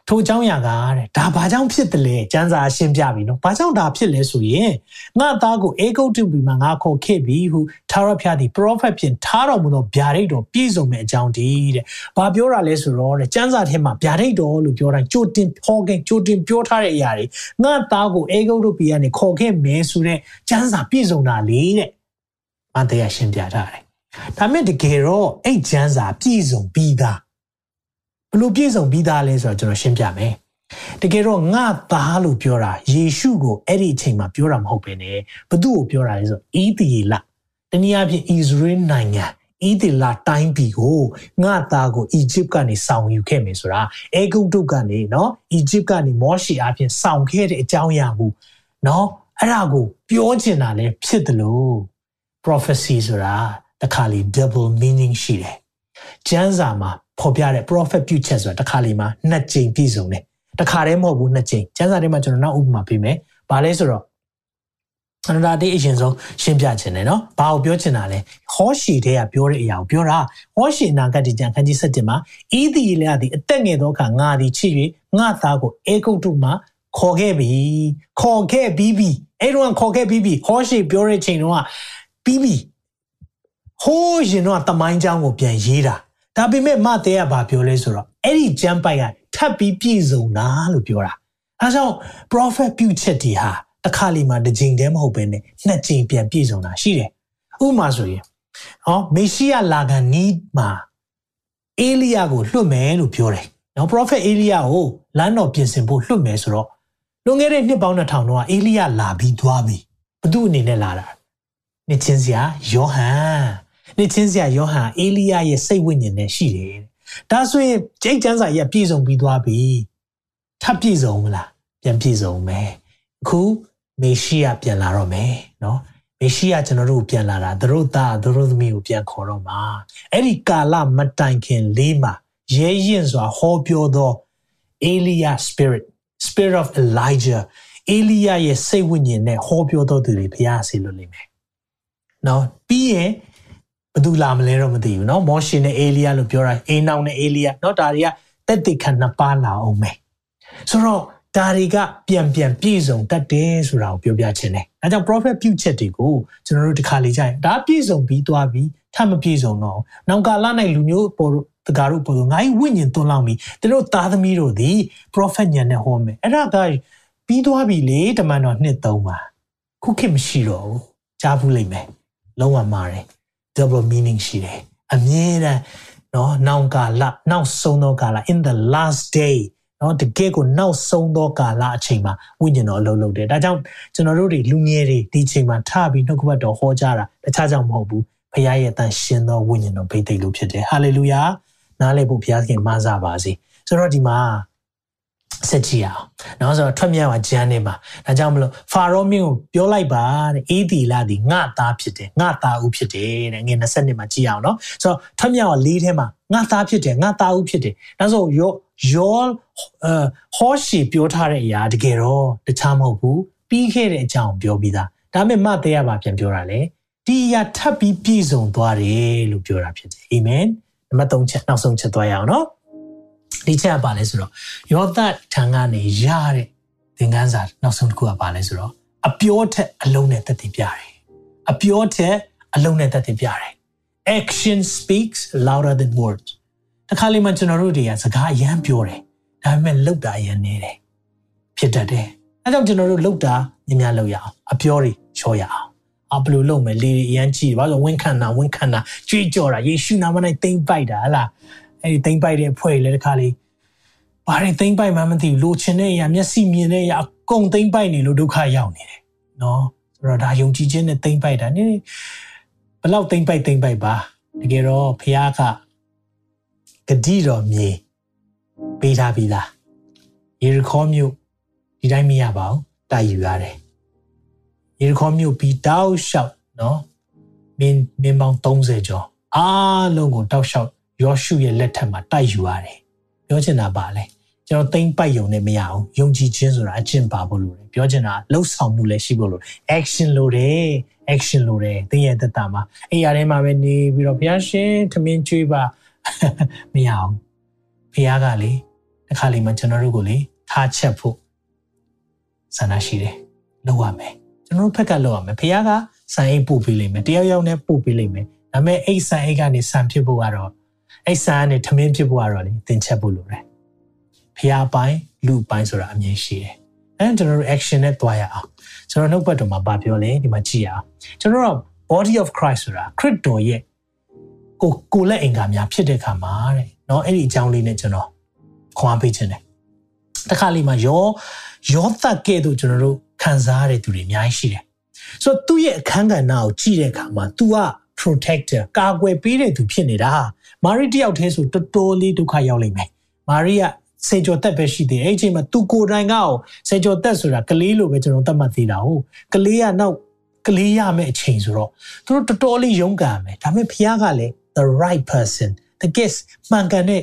ထိုအကြောင်းအရာကတဲ့ဒါဘာကြောင့်ဖြစ်တယ်လဲကျမ်းစာရှင်းပြပြီနော်ဘာကြောင့်ဒါဖြစ်လဲဆိုရင်ငါသားကိုအေဂုတ်တုပြီမှာငါခေါ်ခဲ့ပြီဟုသာရဖျားသည် prophet ဖြင့်ထားတော်မူသောဗျာဒိတ်တော်ပြည့်စုံမဲ့အကြောင်းတည်းတဲ့ဘာပြောတာလဲဆိုတော့တဲ့ကျမ်းစာထဲမှာဗျာဒိတ်တော်လို့ပြောတိုင်းကြိုတင်ဟောခဲ့ကြိုတင်ပြောထားတဲ့အရာတွေငါသားကိုအေဂုတ်တုပြီကနေခေါ်ခဲ့မယ်ဆိုတဲ့ကျမ်းစာပြည့်စုံတာလေတဲ့မတရားရှင်းပြထားတယ် ဒါမဲ့တကယ်တော့အဲ့ကျမ်းစာပြည့်စုံပြီးသားဘလို့ပြည့်စုံပြီးသားလဲဆိုတော့ကျွန်တော်ရှင်းပြမယ်တကယ်တော့ငါသားလို့ပြောတာယေရှုကိုအဲ့ဒီအချိန်မှာပြောတာမဟုတ်ပဲねဘသူ့ကိုပြောတာလဲဆိုအီသီလတနည်းအားဖြင့်ဣသရေလနိုင်ငံဣသီလတိုင်းပြည်ကိုငါသားကိုအီဂျစ်ကနေဆောင်ယူခဲ့မယ်ဆိုတာအေဂုတ်တုကနေเนาะအီဂျစ်ကနေမောရှေအားဖြင့်ဆောင်ခဲ့တဲ့အကြောင်းအရာကိုเนาะအဲ့ဒါကိုပြောချင်တာလဲဖြစ်တယ်လို့ prophecy ဆိုတာ တခါလေ double meaning ရှိတယ်ကျမ်းစာမှာဖော်ပြတဲ့ prophet ပြုချက်ဆိုတာတစ်ခါလေးမှာနှစ်ကြိမ်ပြည့်စုံတယ်တစ်ခါတည်းမဟုတ်ဘူးနှစ်ကြိမ်ကျမ်းစာထဲမှာကျွန်တော်နောက်ဥပမာပေးမယ်ဘာလဲဆိုတော့အနန္တတေးအရင်ဆုံးရှင်းပြခြင်းတယ်နော်ဘာကိုပြောချင်တာလဲဟောရှီတဲ့ကပြောတဲ့အရာကိုပြောတာဟောရှီနာဂတ်ဒီကျန်ခန်းကြီး7မှာဤသည်လျာသည်အသက်ငယ်သောအခါငါသည်ချစ်၍ငါသားကိုအေဂုတ်တုမှခေါ်ခဲ့ပြီခေါ်ခဲ့ပြီးပြီအဲ့တော့ခေါ်ခဲ့ပြီးပြီဟောရှီပြောတဲ့ချိန်တော့ပြီးပြီ ဟိုးရင်တော့တမိုင်းကြောင်းကိုပြန်ရေးတာဒါပေမဲ့မတဲကဘာပြောလဲဆိုတော့အဲ့ဒီကျမ်းပိုက်ကထပ်ပြီးပြည့်စုံတာလို့ပြောတာအဲကြောင့် prophet ပြုချက်တီဟာတစ်ခါလီမှာတစ်ကြိမ်တည်းမဟုတ်ဘဲနဲ့နှစ်ကြိမ်ပြန်ပြည့်စုံတာရှိတယ်ဥပမာဆိုရင်ဟောမေရှိယလာဂန်နီမှာအေလိယကိုလွှတ်မယ်လို့ပြောတယ်နော် prophet အေလိယကိုလမ်းတော်ပြင်ဆင်ဖို့လွှတ်မယ်ဆိုတော့လွန်ခဲ့တဲ့နှစ်ပေါင်း2000တော့အေလိယလာပြီးသွားပြီဘသူအနေနဲ့လာတာနှစ်ချင်းစရာယောဟန် နှစ်ချင်းစရာယောဟန်အေလိယရဲ့စိတ်ဝိညာဉ်နဲ့ရှိတယ်။ဒါဆိုရင်ကျိတ်ကျမ်းစာကြီးပြည့်စုံပြီးသွားပြီ။ထပ်ပြည့်စုံမလား။ပြန်ပြည့်စုံမယ်။အခုမေရှိယပြန်လာတော့မယ်နော်မေရှိယကျွန်တော်တို့ပြန်လာတာသူတို့သားသူတို့သမီးကိုပြန်ခေါ်တော့မှာအဲ့ဒီကာလမတိုင်ခင်လေးမှာရဲရင်စွာဟောပြောသော Elia spirit spirit of Elijah အေလိယရဲ့စိတ်ဝိညာဉ်နဲ့ဟောပြောတော်သူတွေဘုရားဆီလွတ်လိမ့်မယ်။နော်ပြီးရင် ဘယ်သူလာမလဲတော့မသိဘူးနော်မောရှေနဲ့အေလိယလို့ပြောတာအေနောင်နဲ့အေလိယနော်ဒါတွေကတက်တိခနှစ်ပါးလာအောင်မယ်။ဆိုတော့ဒါတွေကပြန်ပြန်ပြည့်စုံတတ်တယ်ဆိုတာကိုပြောပြချင်တယ်။အဲကြောင့် prophet ပြုချက်တွေကိုကျွန်တော်တို့တစ်ခါလေကြာရင်ဒါပြည့်စုံပြီးသွားပြီးထပ်မပြည့်စုံတော့။နောက်ကာလ၌လူမျိုးပေါ်တကားတို့ပေါ်ငါ့ဝိညာဉ်သွန်းလောင်းပြီးသူတို့သားသမီးတို့သည် prophet ညံနဲ့ဟောမယ်။အဲ့ဒါကပြီးသွားပြီလေတမန်တော်နှစ်သုံးပါခုခေတ်မရှိတော့ဘူးကြားဘူးလိမ့်မယ်လုံးဝမှားတယ် double meaning ရှိတယ်အမြဲတမ်းနော်နောင်ကာလနောက်ဆုံးသောကာလ in the last day နော်တကယ်ကိုနောက်ဆုံးသောကာလအချိန်မှာဝိညာဉ်တော်အလုံးလုံးတယ်ဒါကြောင့်ကျွန်တော်တို့တွေလူငယ်တွေဒီချိန်မှာထပြီးနှုတ်ကပတ်တော်ဟောကြားတာတခြားကြောင့်မဟုတ်ဘူးဖခင်ရဲ့တန်ရှင်သောဝိညာဉ်တော်ဗိသိက်လို့ဖြစ်တယ်ဟာလေလုယာနားလည်ဖို့ဘုရားခင်မဆပါစေဆိုတော့ဒီမှာ ဆက်ကြည့်အောင်။နောက်ဆိုတော့ထွက်မြောက်ပါဂျန်နေမှာဒါကြောင့်မလို့ဖာရောမင်းကိုပြောလိုက်ပါတဲ့အေးဒီလာဒီငါသားဖြစ်တယ်ငါသားဦးဖြစ်တယ်တဲ့ငွေ20နှစ်မှာကြည့်အောင်နော်။ဆိုတော့ထွက်မြောက်ပါလေးထဲမှာငါသားဖြစ်တယ်ငါသားဦးဖြစ်တယ်။ဒါဆိုရောယောအာဟောရှိပြောထားတဲ့အရာတကယ်တော့တခြားမဟုတ်ဘူးပြီးခဲ့တဲ့အကြောင်းပြောပြီးသား။ဒါပေမဲ့မသေးရပါပြန်ပြောတာလေ။ဒီအရာထပ်ပြီးပြည့်စုံသွားတယ်လို့ပြောတာဖြစ်တယ်။အာမင်။နံပါတ်3ချက်နောက်ဆုံးချက်သွားရအောင်နော်။ ဒီချက်ကပါလဲဆိုတော့ယောသတ်ထံကနေရတဲ့သင်ခန်းစာနောက်ဆုံးတစ်ခုကပါလဲဆိုတော့အပြောထက်အလုံးနဲ့တက်တည်ပြတယ်အပြောထက်အလုံးနဲ့တက်တည်ပြတယ် action speaks louder than words တခါလေမှကျွန်တော်တို့တွေကစကားအရန်ပြောတယ်ဒါပေမဲ့လုပ်တာအရန်နေတယ်ဖြစ်တတ်တယ်အဲကြောင့်ကျွန်တော်တို့လုပ်တာမြင်များလုပ်ရအောင်အပြောတွေချောရအောင်အဘလို့လုပ်မယ်လေအရန်ကြည့်ဘာလို့ဝင်းခံတာဝင်းခံတာကြွေးကြော်တာယေရှုနာမနဲ့တိမ့်ပိုက်တာဟလား အဲ့ဒီသိမ့်ပိုက်တဲ့ဖွဲ့လေတခါလေးဘာတွေသိမ့်ပိုက်မှမသိဘူးလိုချင်တဲ့အရာမျက်စိမြင်တဲ့အရာအကုန်သိမ့်ပိုက်နေလို့ဒုက္ခရောက်နေတယ်နော်ဆိုတော့ဒါယုံကြည်ခြင်းနဲ့သိမ့်ပိုက်တာနည်းဘလောက်သိမ့်ပိုက်သိမ့်ပိုက်ပါတကယ်တော့ဖခင်ကဂတိတော်မြေပေးထားပြီးသားယေရခေါမြို့ဒီတိုင်းမရပါဘူးတိုက်ယူရတယ်ယေရခေါမြို့ပြီးတောက်လျှောက်နော်မင်းမင်းပေါင်း30ကျော်အားလုံးကိုတောက်လျှောက် ယောရှုရဲ့လက်ထက်မှာတိုက်ယူရတယ်ပြောချင်တာပါလေကျွန်တော်သိမ့်ပိုက်ယုံနဲ့မရအောင်ယုံကြည်ခြင်းဆိုတာအကျင့်ပါဖို့လိုတယ်ပြောချင်တာလှုပ်ဆောင်မှုလည်းရှိဖို့လို action လိုတယ် action လိုတယ်သိရတဲ့တာမှာအဲ့ရထဲမှာပဲနေပြီးတော့ဘုရားရှင်ထမင်းကျွေးပါမရအောင်ဘုရားကလေတစ်ခါလေမှကျွန်တော်တို့ကိုလေထားချက်ဖို့ဆန္ဒရှိတယ်လုပ်ရမယ်ကျွန်တော်တို့ဖက်ကလုပ်ရမယ်ဘုရားကစံအိတ်ပို့ပေးလိမ့်မယ်တယောက်ယောက်နဲ့ပို့ပေးလိမ့်မယ်ဒါပေမဲ့အိတ်စံအိတ်ကနေစံဖြစ်ဖို့ကတော့ အဲ့စာနဲ့ထမင်းဖြစ်ဖို့ကတော့လေသင်ချက်ဖို့လိုတယ်ဖျားပိုင်းလူပိုင်းဆိုတာအမြင်ရှိတယ်အဲကျွန်တော်တို့ action နဲ့တွားရအောင်ကျွန်တော်နှုတ်ပတ်တော်မှာဗာပြောလဲဒီမှာကြည့်ရအောင်ကျွန်တော်တို့ body of Christ ဆိုတာခရစ်တော်ရဲ့ကိုကိုလက်အင်္ဂါများဖြစ်တဲ့ခါမှာတဲ့เนาะအဲ့ဒီအကြောင်းလေးနဲ့ကျွန်တော်ခွန်အားပေးခြင်းတယ်တခါလေးမှာယောယောသက်ကဲ့သို့ကျွန်တော်တို့ခံစားရတဲ့သူတွေအများကြီးရှိတယ်ဆိုတော့သူ့ရဲ့အခန်းကဏ္ဍကိုကြည့်တဲ့အခါမှာ तू က protector ကာကွယ်ပေးတဲ့သူဖြစ်နေတာ မာရိတယောက်တည်းဆိုတော်တော်လေးဒုက္ခရောက်လိမ့်မယ်မာရိကစေကျော်သက်ပဲရှိသေးတယ်အဲ့ဒီအချိန်မှာသူကိုယ်တိုင်ကအောင်စေကျော်သက်ဆိုတာကလေးလိုပဲကျွန်တော်သတ်မှတ်သေးတာဟုတ်ကလေးကနောက်ကလေးရမယ့်အချိန်ဆိုတော့သူတို့တော်တော်လေးရုန်းကန်မယ်ဒါပေမဲ့ဖခင်ကလည်း the right person the guest မှန်ကန်တဲ့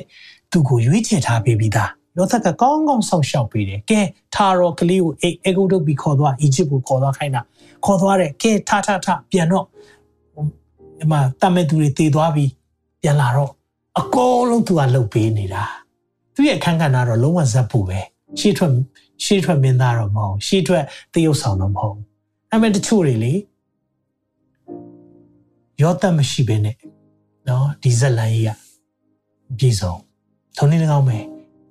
သူကိုရွေးချယ်ထားပေးပြီးသားယောသက်ကကောင်းကောင်းဆောင်ရှောက်ပေးတယ်ကဲထာရောကလေးကိုအေအေဂုတ်တုတ်ပြီးခေါ်သွားအီဂျစ်ကိုခေါ်သွားခိုင်းတာခေါ်သွားတယ်ကဲထားထားထားပြန်တော့ဒီမှာတတ်မဲ့သူတွေတည်သွားပြီး ပြန်လာတော့အကုန်လုံးသူကလှုပ်ပေးနေတာသူရဲ့အခန်းကဏ္ဍတော့လုံးဝဇက်ဖို့ပဲရှေ့ထွက်ရှေ့ထွက်မင်းသားတော့မဟုတ်ရှေ့ထွက်တရုပ်ဆောင်တော့မဟုတ်အဲ့မဲ့တချို့တွေလေရောတတ်မရှိဘဲနဲ့နော်ဒီဇက်လန်ကြီးကပြည်စုံထုံးနေကောင်းမယ်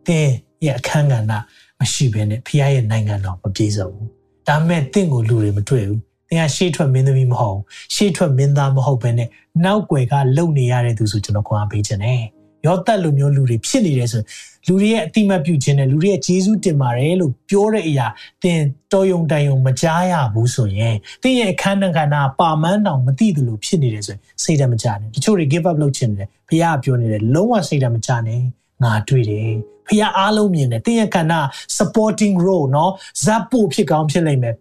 တင်းရဲ့အခန်းကဏ္ဍမရှိဘဲနဲ့ဖခင်ရဲ့နိုင်ငံတော်မပြည်စုံဘူးဒါမဲ့တင့်ကိုလူတွေမတွေ့ဘူးသ င်ကရှေ့ထွက်မင်းသမီးမဟုတ်ရှေ့ထွက်မင်းသားမဟုတ်ဘဲနဲ့နောက်ွယ်ကလုံနေရတဲ့သူဆိုကျွန်တော်ခွန်အားပေးခြင်းနဲ့ရောသက်လိုမျိုးလူတွေဖြစ်နေတယ်ဆိုလူတွေရဲ့အတိမတ်ပြုခြင်းနဲ့လူတွေရဲ့ဂျေဇုတင်ပါတယ်လို့ပြောတဲ့အရာသင်တော်ယုံတန်ယုံမကြားရဘူးဆိုရင်သင်ရဲ့အခန်းကဏ္ဍပါမန်းတောင်မသိသလိုဖြစ်နေတယ်ဆိုရင်စိတ်ဓာတ်မကြနဲ့တချို့တွေ give up လုပ်ချင်တယ်ဘုရားပြောနေတယ်လုံးဝစိတ်ဓာတ်မကြနဲ့ငါတွေ့တယ်ဖခင်အားလုံးမြင်တယ်တင်းရဲ့ကဏ္ဍ supporting role เนาะဇပ်ပို့ဖြစ်ကောင်းဖြစ်လိမ့်မယ်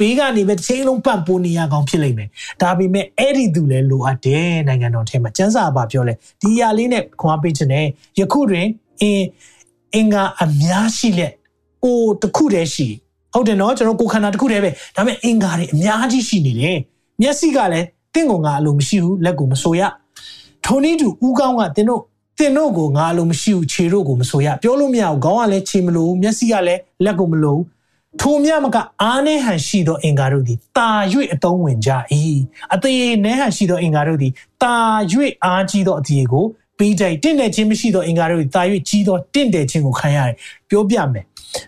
ဘဘေးကနေပဲတစ်ချိန်လုံးပတ်ပိုးနေရကောင်ဖြစ်လိမ့်မယ်ဒါပေမဲ့အဲ့ဒီသူလည်းလိုအပ်တယ်နိုင်ငံတော်ထဲမှာစံစာပါပြောလဲဒီຢာလေးနဲ့ခွန်အားပေးခြင်းနဲ့ယခုတွင်အင်းအင်္ဂါအများရှိလက်ကိုတစ်ခုတည်းရှိဟုတ်တယ်နော်ကျွန်တော်ကိုခန္ဓာတစ်ခုတည်းပဲဒါပေမဲ့အင်္ဂါတွေအများကြီးရှိနေတယ်မျက်စိကလည်းတင့်ကိုငါအလိုမရှိဘူးလက်ကိုမဆိုရထိုနည်းတူဥကောင်းကတင်းတို့တင်တို့ကိုငါလိုမရှိဘူးခြေတို့ကိုမဆိုရပြောလို့မရဘူးခေါင်းကလည်းခြေမလို့မျက်စိကလည်းလက်ကိုမလို့ ထိုမြမကအားနှဲဟန်ရှိသောအင်္ဂါတို့သည်တာ၍အတုံးဝင်ကြ၏အသေးနှဲဟန်ရှိသောအင်္ဂါတို့သည်တာ၍အားကြီးသောအသေးကိုပေးတိုက်တင့်တယ်ခြင်းမရှိသောအင်္ဂါတို့သည်တာ၍ကြီးသောတင့်တယ်ခြင်းကိုခံရတယ်ပြောပြမယ်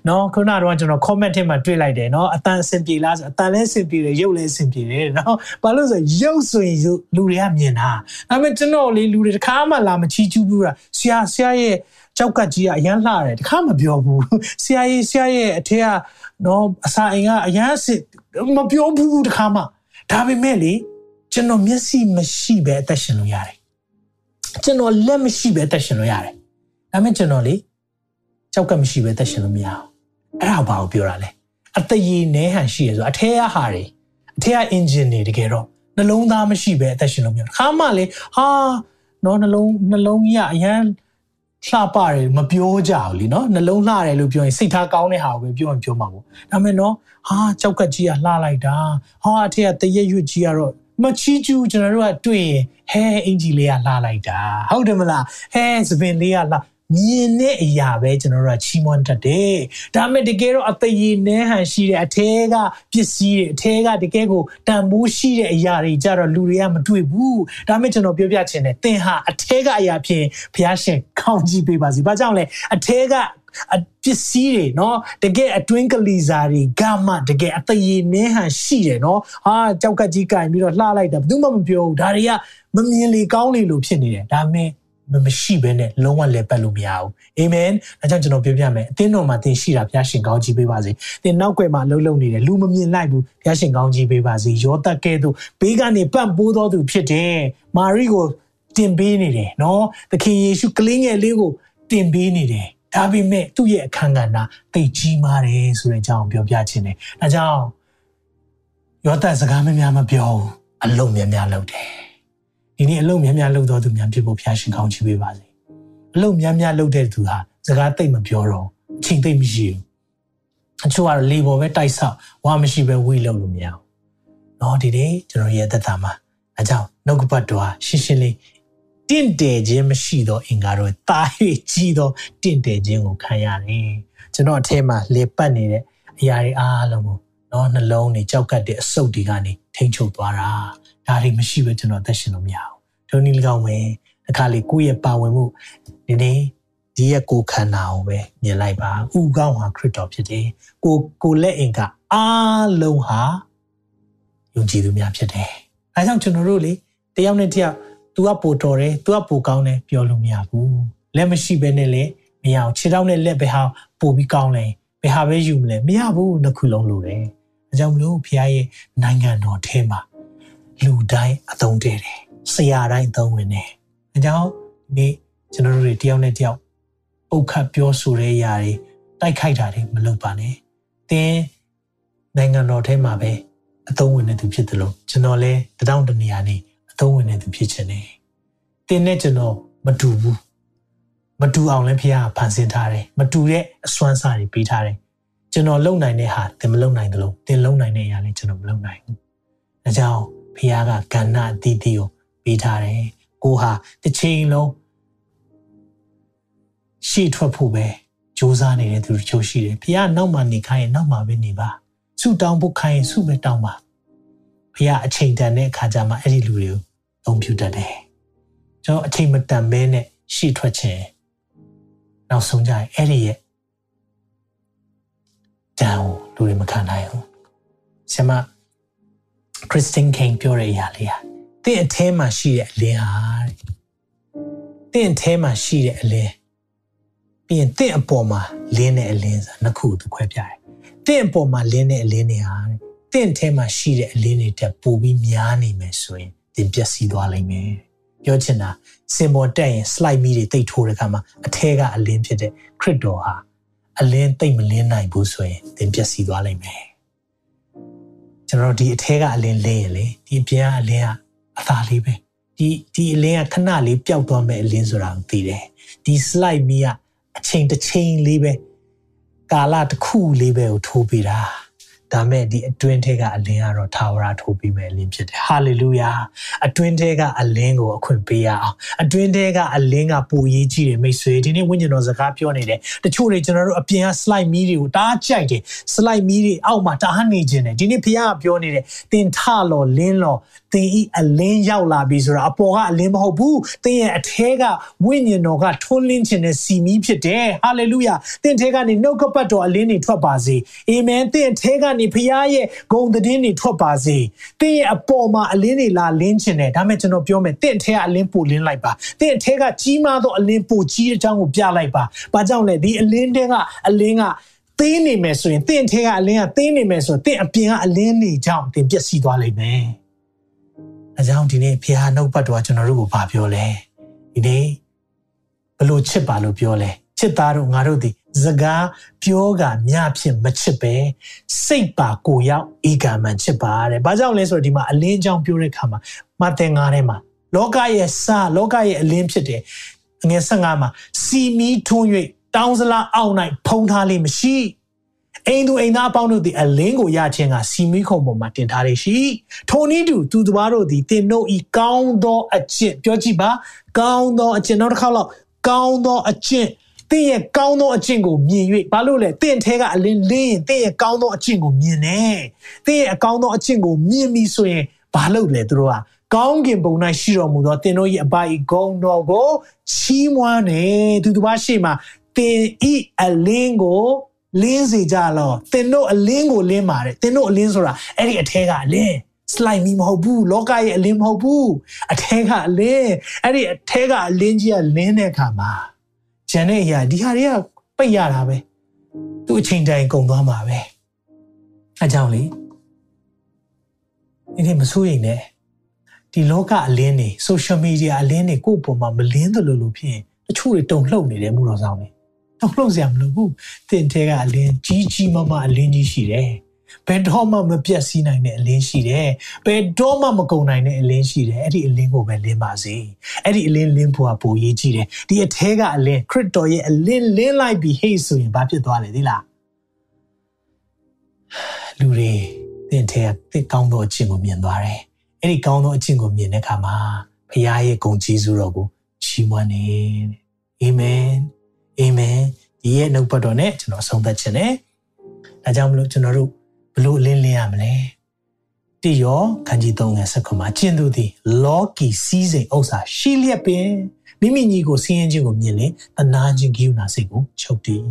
နော်ခုနကတော့ကျွန်တော် comment ထဲမှာတွေ့လိုက်တယ်နော်အတန်အဆင်ပြေလားဆိုအတန်လည်းအဆင်ပြေတယ်ရုပ်လည်းအဆင်ပြေတယ်နော်ဘာလို့ဆိုရုပ်ဆိုရင်လူတွေကမြင်တာဒါပေမဲ့ကျွန်တော်လေလူတွေတခါမှလာမချီးကျူးဘူးလားဆရာဆရာရဲ့ ကြောက်ကကြီးကအရန်လှတယ်တခါမပြောဘူးဆရာကြီးဆရာရဲ့အထက်ကနော်အစာအိမ်ကအရန်အစ်မပြောဘူးတခါမှဒါပေမဲ့လေကျွန်တော်မျက်စိမရှိပဲအသက်ရှင်လို့ရတယ်ကျွန်တော်လက်မရှိပဲအသက်ရှင်လို့ရတယ်ဒါပေမဲ့ကျွန်တော်လေကြောက်ကမရှိပဲသက်ရှင်လို့မရအောင်အဲ့ဒါဘာကိုပြောတာလဲအတရေနဲဟန်ရှိရဆိုအထဲကဟာတွေအထဲက engine တွေတကယ်တော့နှလုံးသားမရှိပဲအသက်ရှင်လို့မရဘူးခါမှလေဟာနော်နှလုံးနှလုံးကြီးကအရန် လှပတယ်မပြောကြဘူးလीနော်နှလုံးလှတယ်လို့ပြောရင်စိတ်ထားကောင်းတဲ့ဟာကိုပဲပြောရင်ပြောမှာပေါ့ဒါပေမဲ့နော်ဟာကြောက်ကကြီးကလှလိုက်တာဟာအထက်ကတရက်ရွတ်ကြီးကတော့မချီးကျူးကျွန်တော်တို့ကတွေ့ရင်ဟဲအင်ဂျီလေးကလှလိုက်တာဟုတ်တယ်မလားဟဲသပင်လေးကလှ မြင်တဲ့အရာပဲကျွန်တော်တို့ကချီးမွမ်းတတ်တယ်။ဒါပေမဲ့တကယ်တော့အသေးရနဲဟန်ရှိတဲ့အထဲကပစ္စည်းတွေအထဲကတကယ်ကိုတန်ဖိုးရှိတဲ့အရာတွေကြတော့လူတွေကမတွေ့ဘူး။ဒါပေမဲ့ကျွန်တော်ပြောပြချင်တယ်သင်ဟာအထဲကအရာဖြင့်ဘုရားရှင်ကောင်းကြီးပေးပါစေ။ဘာကြောင့်လဲအထဲကအပစ္စည်းတွေเนาะတကယ်အတွင်းကလေးစားတွေကမှတကယ်အသေးရနဲဟန်ရှိတယ်เนาะဟာကြောက်ကကြီးကင်ပြီးတော့လှလိုက်တာဘယ်သူမှမပြောဘူးဒါတွေကမမြင်လေကောင်းလေလို့ဖြစ်နေတယ်ဒါပေမဲ့ မရှိဘဲနဲ့လုံးဝလည်းပတ်လို့မရဘူးအာမင်ဒါကြောင့်ကျွန်တော်ပြောပြမယ်အသင်းတော်မှာသင်ရှိတာဘုရားရှင်ကောင်းကြီးပေးပါစေသင်နောက်ွယ်မှာလှုပ်လှုပ်နေတယ်လူမမြင်လိုက်ဘူးဘုရားရှင်ကောင်းကြီးပေးပါစေယောသက်ကဲ့သို့ဘေးကနေပန့်ပိုးတော်သူဖြစ်တယ်မာရိကိုတင်ပေးနေတယ်နော်သခင်ယေရှုကလေးငယ်လေးကိုတင်ပေးနေတယ်ဒါပေမဲ့သူ့ရဲ့အခန်းကဏ္ဍသိကြီးမားတယ်ဆိုတဲ့အကြောင်းပြောပြခြင်းတယ်ဒါကြောင့်ယောသစကားမများမပြောဘူးအလုံးများများလုပ်တယ် ဒီနေ့အလုံများများလှုပ်တော်သူများဖြစ်ဖို့ဖျားရှင်ကောင်းချီးပေးပါစေအလုံများများလှုပ်တဲ့သူဟာစကားတိတ်မပြောတော့အချိန်တိတ်မရှိဘူးအချို့ကတော့လေပေါ်ပဲတိုက်ဆောက်ဝါမရှိပဲဝေးလုံလို့မရအောင်နော်ဒီနေ့ကျွန်တော်ရဲ့သက်တာမှာအကြောင်းနှုတ်ကပတ်တော်ဟာရှင်းရှင်းလေးတင့်တယ်ခြင်းမရှိသောအင်္ကာတော့တာ၍ကြီးသောတင့်တယ်ခြင်းကိုခံရတယ်ကျွန်တော်အထဲမှာလေပတ်နေတဲ့အရာတွေအားလုံးကိုနော်နှလုံးတွေကြောက်ကတ်တဲ့အဆုတ်တွေကနေထိန်းချုပ်သွားတာ ဒါတွေမရှိဘဲကျွန်တော်သက်ရှင်လို့မရဘူးဒုနည်း၎င်းပဲအခါလေးကိုယ့်ရဲ့ပါဝင်မှုဒီနေ့ဒီရဲ့ကိုခန္ဓာကိုပဲမြင်လိုက်ပါဥကောင်းဟာခရစ်တော်ဖြစ်တယ်ကိုကိုလက်အင်ကအားလုံးဟာယုံကြည်သူများဖြစ်တယ်အဲကြောင့်ကျွန်တော်တို့လေတယောက်နဲ့တယောက် तू ကပိုတော်တယ် तू ကပိုကောင်းတယ်ပြောလို့မရဘူးလက်မရှိဘဲနဲ့လေမရအောင်ခြေထောက်နဲ့လက်ပဲဟာပိုပြီးကောင်းလဲဘယ်ဟာပဲယူမလဲမရဘူးနှစ်ခုလုံးလို့တယ်အဲကြောင့်မလို့ဖခင်ရဲ့နိုင်ငံတော်ထဲမှာ လူတိုင်းအသုံးတည့်တယ်ဆရာတိုင်းသုံးဝင်တယ်။အဲကြောင့်ဒီကျွန်တော်တို့တွေတယောက်နဲ့တယောက်ပုတ်ခတ်ပြောဆိုတဲ့ຢာတွေတိုက်ခိုက်တာတွေမလုပ်ပါနဲ့။တင်းနိုင်ငံတော်ထဲမှာပဲအသုံးဝင်နေသူဖြစ်တယ်လို့ကျွန်တော်လည်းတတောင်းတနေရာနေအသုံးဝင်နေသူဖြစ်ချင်တယ်။တင်းနဲ့ကျွန်တော်မတူဘူး။မတူအောင်လည်းဖခင်ဖန်ဆင်းထားတယ်။မတူတဲ့အစွမ်းစားတွေပေးထားတယ်။ကျွန်တော်လုံနိုင်တဲ့ဟာသင်မလုံနိုင်သလိုသင်လုံနိုင်တဲ့အရာလည်းကျွန်တော်မလုံနိုင်ဘူး။ဒါကြောင့် ဖခင်ကကဏ္ဍအသီးသီးကိုပေးထားတယ်ကိုဟာတစ်ချိန်လုံးရှေ့ထွက်ဖို့ပဲစူးစမ်းနေတဲ့သူတို့ချို့ရှိတယ်ဖခင်နောက်မှနေခိုင်းရင်နောက်မှပဲနေပါဆုတောင်းဖို့ခိုင်းရင်ဆုပဲတောင်းပါဖခင်အချိန်တန်တဲ့အခါကျမှအဲ့ဒီလူတွေကိုအုံပြတတ်တယ်ကျွန်တော်အချိန်မတန်မဲနဲ့ရှေ့ထွက်ခြင်းနောက်ဆုံးကြရင်အဲ့ဒီရဲ့တန်ကိုလူတွေမခံနိုင်ဘူးဆရာမ ခရစ်စတင်ကိန်းပြောတဲ့အရာလေးဟာတင့်အထဲမှာရှိတဲ့အလင်းဟာတင့်အထဲမှာရှိတဲ့အလင်းပြီးရင်တင့်အပေါ်မှာလင်းတဲ့အလင်းစာနှစ်ခုသူခွဲပြတယ်တင့်အပေါ်မှာလင်းတဲ့အလင်းတွေဟာတင့်အထဲမှာရှိတဲ့အလင်းတွေတက်ပိုပြီးများနေမယ်ဆိုရင်သင်ပျက်စီးသွားလိမ့်မယ်ပြောချင်တာစင်ပေါ်တက်ရင် slide မီတွေတိတ်ထိုးတဲ့အခါမှာအထဲကအလင်းဖြစ်တဲ့ခရစ်တော်ဟာအလင်းတိတ်မလင်းနိုင်ဘူးဆိုရင်သင်ပျက်စီးသွားလိမ့်မယ် ကျွန်တော်တို့ဒီအထဲကအလင်းလင်းရလေဒီအပြင်ကအလင်းကအသာလေးပဲဒီဒီအလင်းကခဏလေးပျောက်သွားမဲ့အလင်းဆိုတာကိုသိတယ်ဒီ slide မီကအချိန်တစ်ချိန်လေးပဲကာလတစ်ခုလေးပဲကိုထိုးပေးတာ ဒါမဲ့ဒီအတွင်းထဲကအလင်းကတော့ထာဝရထိုးပြီးမဲ့အလင်းဖြစ်တယ်ဟာလေလုယာအတွင်းထဲကအလင်းကိုအခွင့်ပေးရအောင်အတွင်းထဲကအလင်းကပူရေးကြည့်တယ်မိတ်ဆွေဒီနေ့ဝိညာဉ်တော်စကားပြောနေတယ်တချို့တွေကျွန်တော်တို့အပြင်က slide မီးတွေကိုတားကြိုက်တယ် slide မီးတွေအောက်မှာတားနေခြင်းတယ်ဒီနေ့ဖခင်ကပြောနေတယ်တင်ထလော်လင်းလော် သင်ဤအလင်းရောက်လာပြီဆိုတာအပေါ်ကအလင်းမဟုတ်ဘူးသင်ရဲ့အထဲကဝိညာဉ်တော်ကထွန်းလင်းခြင်းနဲ့စီမီးဖြစ်တယ်ဟာလေလုယာသင်ထဲကနေနှုတ်ကပတ်တော်အလင်းတွေထွက်ပါစေအာမင်သင်ထဲကနေဖခင်ရဲ့ဂုဏ်သတင်းတွေထွက်ပါစေသင်ရဲ့အပေါ်မှာအလင်းတွေလာလင်းခြင်းတယ်ဒါမဲ့ကျွန်တော်ပြောမယ်သင်ထဲကအလင်းပိုလင်းလိုက်ပါသင်ထဲကကြီးမားသောအလင်းပိုကြီးတဲ့အကြောင်းကိုပြလိုက်ပါဘာကြောင့်လဲဒီအလင်းတွေကအလင်းကသေးနေမယ်ဆိုရင်တင့်ထဲကအလင်းကသေးနေမယ်ဆိုရင်တင့်အပြင်ကအလင်းတွေကြောင့်တင်ပျက်စီးသွားလိမ့်မယ်။ အဲကြောင့်ဒီနေ့ဖခင်နှုတ်ပတ်တော်ကျွန်တော်တို့ကိုဗာပြောလဲ။ဒီနေ့ဘလို့ချစ်ပါလို့ပြောလဲ။ချစ်သားတို့ငါတို့ဒီစကားပြောကမြဖြစ်မချစ်ပဲစိတ်ပါကိုရောက်ဧကမှန်ချစ်ပါတဲ့။ဘာကြောင့်လဲဆိုတော့ဒီမှာအလင်းကြောင့်ပြောတဲ့ခါမှာမသင်္ကားထဲမှာလောကရဲ့စလောကရဲ့အလင်းဖြစ်တယ်။ငွေ15မှာစီမီထွန်း၍တောင်းစလားအောက်၌ဖုံးထားလိမ့်မရှိ။ အိမ်သူအိမ်သားအပေါင်းတို့သည်အလင်းကိုရခြင်းကစီမီခုံပေါ်မှာတင်ထားရရှိထိုနည်းတူသူတို့တို့သည်တင်တို့ဤကောင်းသောအကျင့်ပြောကြည့်ပါကောင်းသောအကျင့်နောက်တစ်ခါတော့ကောင်းသောအကျင့်တင့်ရဲ့ကောင်းသောအကျင့်ကိုမြင်၍ဘာလို့လဲတင့်ထဲကအလင်းလင်းရင်တင့်ရဲ့ကောင်းသောအကျင့်ကိုမြင်တယ်တင့်ရဲ့အကောင်းသောအကျင့်ကိုမြင်ပြီဆိုရင်ဘာလုပ်လဲသူတို့ကကောင်းကင်ဘုံ၌ရှိတော်မူသောတင်တို့၏အပါဤဂုံတော်ကိုချီးမွမ်းတယ်သူတို့ဘာရှိမှတင်ဤအလင်းကို လင်းစေကြလောသင်တို့အလင်းကိုလင်းပါတယ်သင်တို့အလင်းဆိုတာအဲ့ဒီအထဲကအလင်း slide မီမဟုတ်ဘူးလောကရဲ့အလင်းမဟုတ်ဘူးအထဲကအလင်းအဲ့ဒီအထဲကအလင်းကြီးကလင်းတဲ့အခါမှာဂျန်တဲ့အရာဒီဟာတွေကပိတ်ရတာပဲသူ့အချိန်တိုင်းကုန်သွားမှာပဲအကြောင်းလေဒီနေ့မစိုးရိမ်နဲ့ဒီလောကအလင်းတွေ social media အလင်းတွေကိုယ့်အပေါ်မှာမလင်းသလိုလိုဖြစ်ရင်တချို့တွေတုံ့လှုပ်နေတယ်မှုတော်ဆောင်နေ တော့လှုပ်စရာမလိုဘူးတင်ထဲကအလင်းကြီးကြီးမားမားအလင်းကြီးရှိတယ်ဘယ်တော့မှမပြတ်စည်းနိုင်တဲ့အလင်းရှိတယ်ဘယ်တော့မှမကုန်နိုင်တဲ့အလင်းရှိတယ်အဲ့ဒီအလင်းကိုပဲလင်းပါစေအဲ့ဒီအလင်းလင်းဖို့ကပိုရေးကြည့်တယ်ဒီအထဲကအလင်းခရစ်တော်ရဲ့အလင်းလင်းလိုက်ပြီးဟေ့ဆိုရင်ဘာဖြစ်သွားလဲသိလားလူတွေတင်ထဲကတစ်ကောင်းသောအခြင်းကိုမြင်သွားတယ်အဲ့ဒီကောင်းသောအခြင်းကိုမြင်တဲ့အခါမှာဖခင်ရဲ့ဂုဏ်ကျေးဇူးတော်ကိုချီးမွမ်းနေတယ်အာမင် အာမင်ဒီရဲ့နှုတ်ပတ်တော်နဲ့ကျွန်တော်ဆုံးသက်ခြင်းနဲ့ဒါကြောင့်မလို့ကျွန်တော်တို့ဘလို့လင်းလင်းရမလဲတိယောခန်းကြီး3ငယ်ဆက်ခွန်မှာကျင့်သူသည် လောကီစီးစိမ်ဥစ္စာရှိလျက်ပင်မိမိညီကိုစီးရင်ခြင်းကိုမြင်လေတနာခြင်းကိူနာစိတ်ကိုချုပ်တည်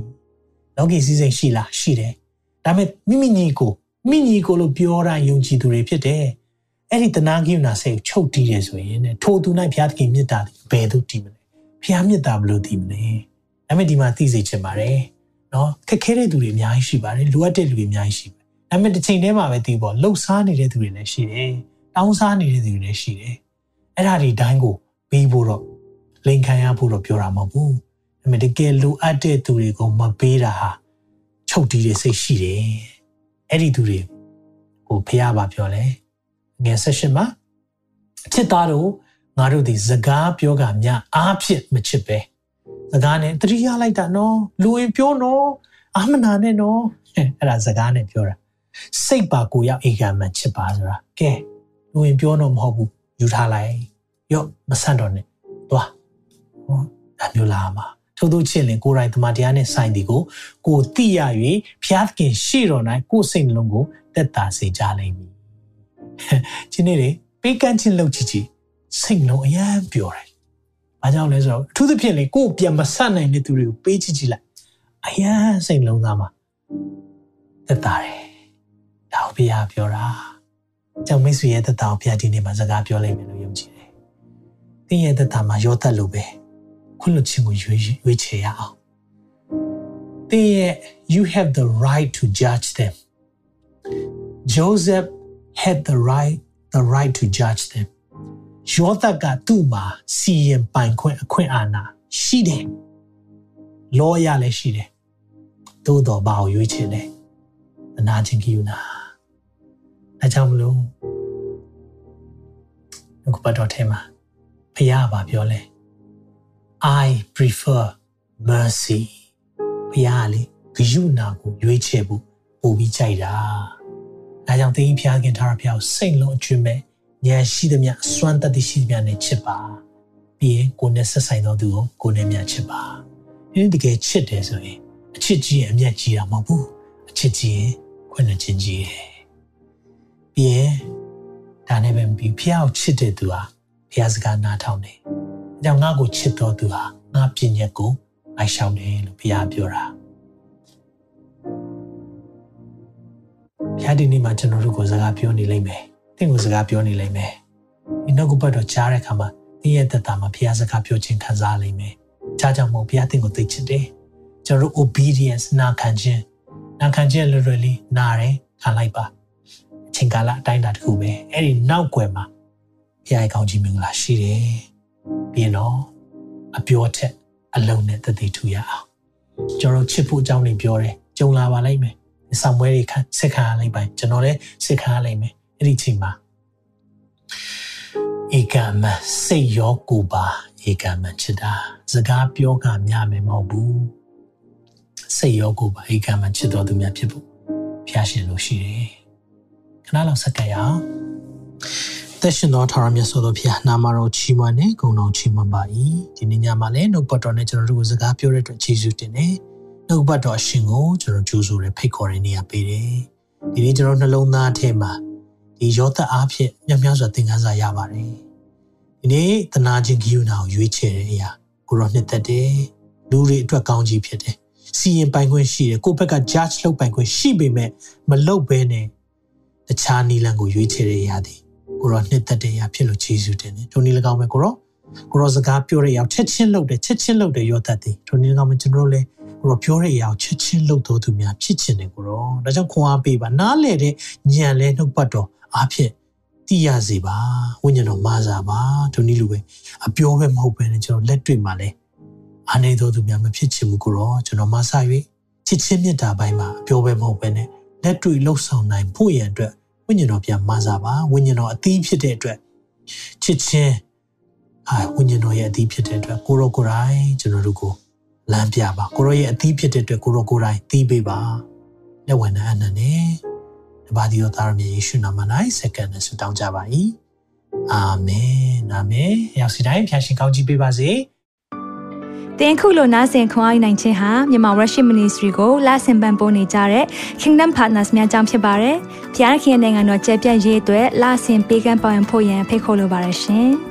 လောကီစီးစိမ်ရှိလားရှိတယ်ဒါပေမဲ့မိမိညီကိုမိညီကိုလို့ပြောတာယုံကြည်သူတွေဖြစ်တယ်အဲ့ဒီတနာကိူနာစိတ်ကိုချုပ်တည်တယ်ဆိုရင်ထိုသူ၌ဘုရားသခင်မြတ်တာဘယ်သို့တည်မလဲဘုရားမြတ်တာဘယ်လိုတည်မလဲ ဒါပေမဲ့ဒီမှာသိစေချင်ပါတယ်နော်ခက်ခဲတဲ့သူတွေအများကြီးရှိပါတယ်လိုအပ်တဲ့လူတွေအများကြီးရှိပါတယ်ဒါပေမဲ့တစ်ချိန်တည်းမှာပဲသိပေါ့လှုပ်ရှားနေတဲ့သူတွေလည်းရှိတယ်တောင်းစားနေတဲ့သူတွေလည်းရှိတယ်အဲ့ဒါဒီတိုင်းကိုပြီးဖို့တော့လိန်ခံရဖို့တော့ပြောတာမဟုတ်ဘူးဒါပေမဲ့တကယ်လိုအပ်တဲ့သူတွေကိုမပေးတာဟာချုပ်တီးတဲ့စိတ်ရှိတယ်အဲ့ဒီသူတွေဟိုဖះပါပြောလဲငယ်ဆက်ရှင်မှာချစ်သားတို့ငါတို့ဒီစကားပြောကများအားဖြင့်မချစ်ပဲ စကားနဲ့တတိယလိုက်တာနော်လူဝင်ပြောနော်အာမနာနဲ့နော်အဲ့ဒါစကားနဲ့ပြောတာစိတ်ပါကိုရောက်အေကံမှချစ်ပါဆိုတာကဲလူဝင်ပြောတော့မဟုတ်ဘူးယူထားလိုက်ရော့မဆန့်တော့နဲ့သွားဟောဒါမျိုးလာမှာထို့သောချစ်လင်ကိုယ်တိုင်တမန်တရားနဲ့ဆိုင်ဒီကိုကိုတိရ၍ဖျားသခင်ရှေ့တော်၌ကိုယ်စိတ်နှလုံးကိုတက်တာစေကြလိမ့်မည်။ဒီနေ့လေပေးကမ်းခြင်းလုပ်ကြည့်ကြည့်စိတ်လုံးအယံပြောတယ်။ ဘာကြောင့်လဲဆိုတော့အထူးသဖြင့်လေကိုယ်ပြန်မဆတ်နိုင်တဲ့သူတွေကိုပေးကြည့်ကြည့်လိုက်။အယံစိတ်လုံးသားမှာသက်သာတယ်။ဒါကိုဘုရားပြောတာ။ကြောင့်မိတ်ဆွေရဲ့သက်သာကိုဘုရားဒီနေ့မှာစကားပြောလိုက်မယ်လို့ယုံကြည်တယ်။သင်ရဲ့သက်သာမှာရောသက်လို့ပဲခွင့်လွှတ်ခြင်းကိုရွေးရွေးချယ်ရအောင်။သင်ရဲ့ you have the right to judge them. Joseph had the right the right to judge them. ယောသကသူ့မှာစီရင်ပိုင်ခွင့်အခွင့်အာဏာရှိတယ်။လောရလည်းရှိတယ်။သို့တော်ဘာကိုရွေးချယ်လဲ။အနာချင်းကိယူနာဒါကြောင့်မလို့အခုပတ်တော်ထဲမှာဖះပါပြောလဲ I prefer mercy ဖះလေဂယုနာကိုရွေးချယ်ဖို့ပို့ပြီးကြိုက်တာဒါကြောင့်သင်ဖះခင်ထားရဖះကိုစိတ်လုံးအကျွမ်းမဲ့ ဉာဏ်ရှိသမျှစွမ်းတတ်သိရှိသမျှနဲ့ချစ်ပါပြီးရင်ကိုယ်နဲ့ဆက်ဆိုင်သောသူကိုကိုယ်နဲ့မြတ်ချစ်ပါဒီတကယ်ချစ်တယ်ဆိုရင်အချစ်ကြီးရင်အမျက်ကြီးတာမဟုတ်ဘူးအချစ်ကြီးရင်ခွင့်နဲ့ချင်းကြီးတယ်ပြီးရင်ဒါနဲ့ပဲပြီးဖះကိုချစ်တဲ့သူဟာဖះစကားနားထောင်တယ်အကြောင်းငါ့ကိုချစ်တော်သူဟာငါပြည့်ညက်ကိုလိုက်ရှောင်တယ်လို့ဖះပြောတာဖះဒီနေ့မှာကျွန်တော်တို့ကိုစကားပြောနေလိမ့်မယ်တ င့်ကိုစကားပြောနေလိမ့်မယ်ဒီနောက်ကပတ်တော့ကြားတဲ့အခါမှာတင်းရဲ့တက်တာမှာဖះစကားပြောခြင်းခံစားလိမ့်မယ်ကြားကြောင့်မို့ဖះတင့်ကိုသိချစ်တယ်ကျွန်တော်တို့ obedience နာခံခြင်းနာခံခြင်းလွယ်လွယ်လေးနားတယ်ခံလိုက်ပါအချိန်ကာလအတိုင်းအတာတစ်ခုပဲအဲ့ဒီနောက်ွယ်မှာဖះရဲ့ကောင်းချီးမင်္ဂလာရှိတယ်ပြီးရင်တော့အပြောထက်အလုံးနဲ့တည်ထူရအောင်ကျွန်တော်ချစ်ဖို့အကြောင်းတွေပြောတယ်ကြုံလာပါလိမ့်မယ်ဆောင်ပွဲတွေခံစစ်ခံရလိမ့်မယ်ကျွန်တော်လည်းစစ်ခံရလိမ့်မယ် အဲ့ဒီချိန်မှာဧကမစိတ်ရောကိုပါဧကမချစ်တာစကားပြောကမြမယ်မဟုတ်ဘူးစိတ်ရောကိုပါဧကမချစ်တော်သူများဖြစ်ဖို့ဖျားရှင်လို့ရှိတယ်ခဏလောက်စက္ကရအောင်သက်ရှင်သောထာဝရမြတ်စွာဘုရားနာမတော်ချီးမွမ်းနေဂုဏ်တော်ချီးမွမ်းပါ၏ဒီနေ့ညမှာလည်းနှုတ်ပတ်တော်နဲ့ကျွန်တော်တို့ကိုစကားပြောတဲ့အတွက်ကျေးဇူးတင်တယ်နှုတ်ပတ်တော်အရှင်ကိုကျွန်တော်ကြိုးဆိုရဖိတ်ခေါ်တဲ့နေရာပေးတယ်ဒီနေ့ကျွန်တော်နှလုံးသားထဲမှာ ဒီရောသက်အားဖြင့်မြတ်များစွာသင်ခန်းစာရပါတယ်ဒီနေ့တနာချင်းဂိယူနာကိုရွေးချယ်တဲ့အရာကိုရောနှစ်သက်တယ်လူတွေအတွက်ကောင်းကြီးဖြစ်တယ်စီရင်ပိုင်ခွင့်ရှိတယ်ကိုယ့်ဘက်က judge လုပ်ပိုင်ခွင့်ရှိပေမဲ့မလုပ်ဘဲနဲ့တခြားနီလန်ကိုရွေးချယ်တဲ့အရာဒီကိုရောနှစ်သက်တဲ့အရာဖြစ်လို့ကျေးဇူးတင်တယ်ထိုနည်း၎င်းပဲကိုရော ကိုရောစကားပြောတဲ့အရာချက်ချင်းလုပ်တယ်ချက်ချင်းလုပ်တယ်ရောသက်တယ်ထိုနည်း၎င်းပဲကျွန်တော်လည်းကိုရောပြောတဲ့အရာကိုချက်ချင်းလုပ်တော်သူများဖြစ်ချင်တယ်ကိုရောဒါကြောင့်ခွန်အားပေးပါနားလေတဲ့ညံလဲနှုတ်ပတ်တော်အားဖြင့်တည်ရစေပါဝိညာဉ်တော်မာစာပါဒုနည်းလိုပဲအပြောပဲမဟုတ်ပဲနဲ့ကျွန်တော်လက်တွေ့မှာလဲအနေတော်သူများမဖြစ်ချင်ဘူးကိုရောကျွန်တော်မာစာ၍ချစ်ချင်းမြတ်တာပိုင်းမှာအပြောပဲမဟုတ်ပဲနဲ့လက်တွေ့လှုပ်ဆောင်နိုင်ဖို့ရန်အတွက်ဝိညာဉ်တော်ပြန်မာစာပါဝိညာဉ်တော်အသီးဖြစ်တဲ့အတွက်ချစ်ချင်း အာဝိညာဉ်တော်ရဲ့အသီးဖြစ်တဲ့အတွက်ကိုရောကိုယ်တိုင်ကျွန်တော်တို့ကိုလမ်းပြပါကိုရောရဲ့အသီးဖြစ်တဲ့အတွက်ကိုရောကိုယ်တိုင်သီးပေးပါလက်ဝင်တဲ့အနန္တနဲ့တပါးဒီတော်သားရမြေယေရှုနာမ၌စက္ကန့်နဲ့ဆုတောင်းကြပါ၏အာမင်အာမင်ရောက်စီတိုင်းဖျာရှင်ကောင်းကြီးပေးပါစေတင်ခုလိုနာဆင်ခွန်အားနိုင်ခြင်းဟာမြန်မာ Worship Ministry ကိုလာဆင်ပန်ပိုးနေကြတဲ့ Kingdom Partners များအကြောင်းဖြစ်ပါတယ်။ဖျားခင်နိုင်ငံတော်ကျယ်ပြန့်ရေးအတွက်လာဆင်ပေးကမ်းပောင်းဖို့ရန်ဖိတ်ခေါ်လိုပါတယ်ရှင်။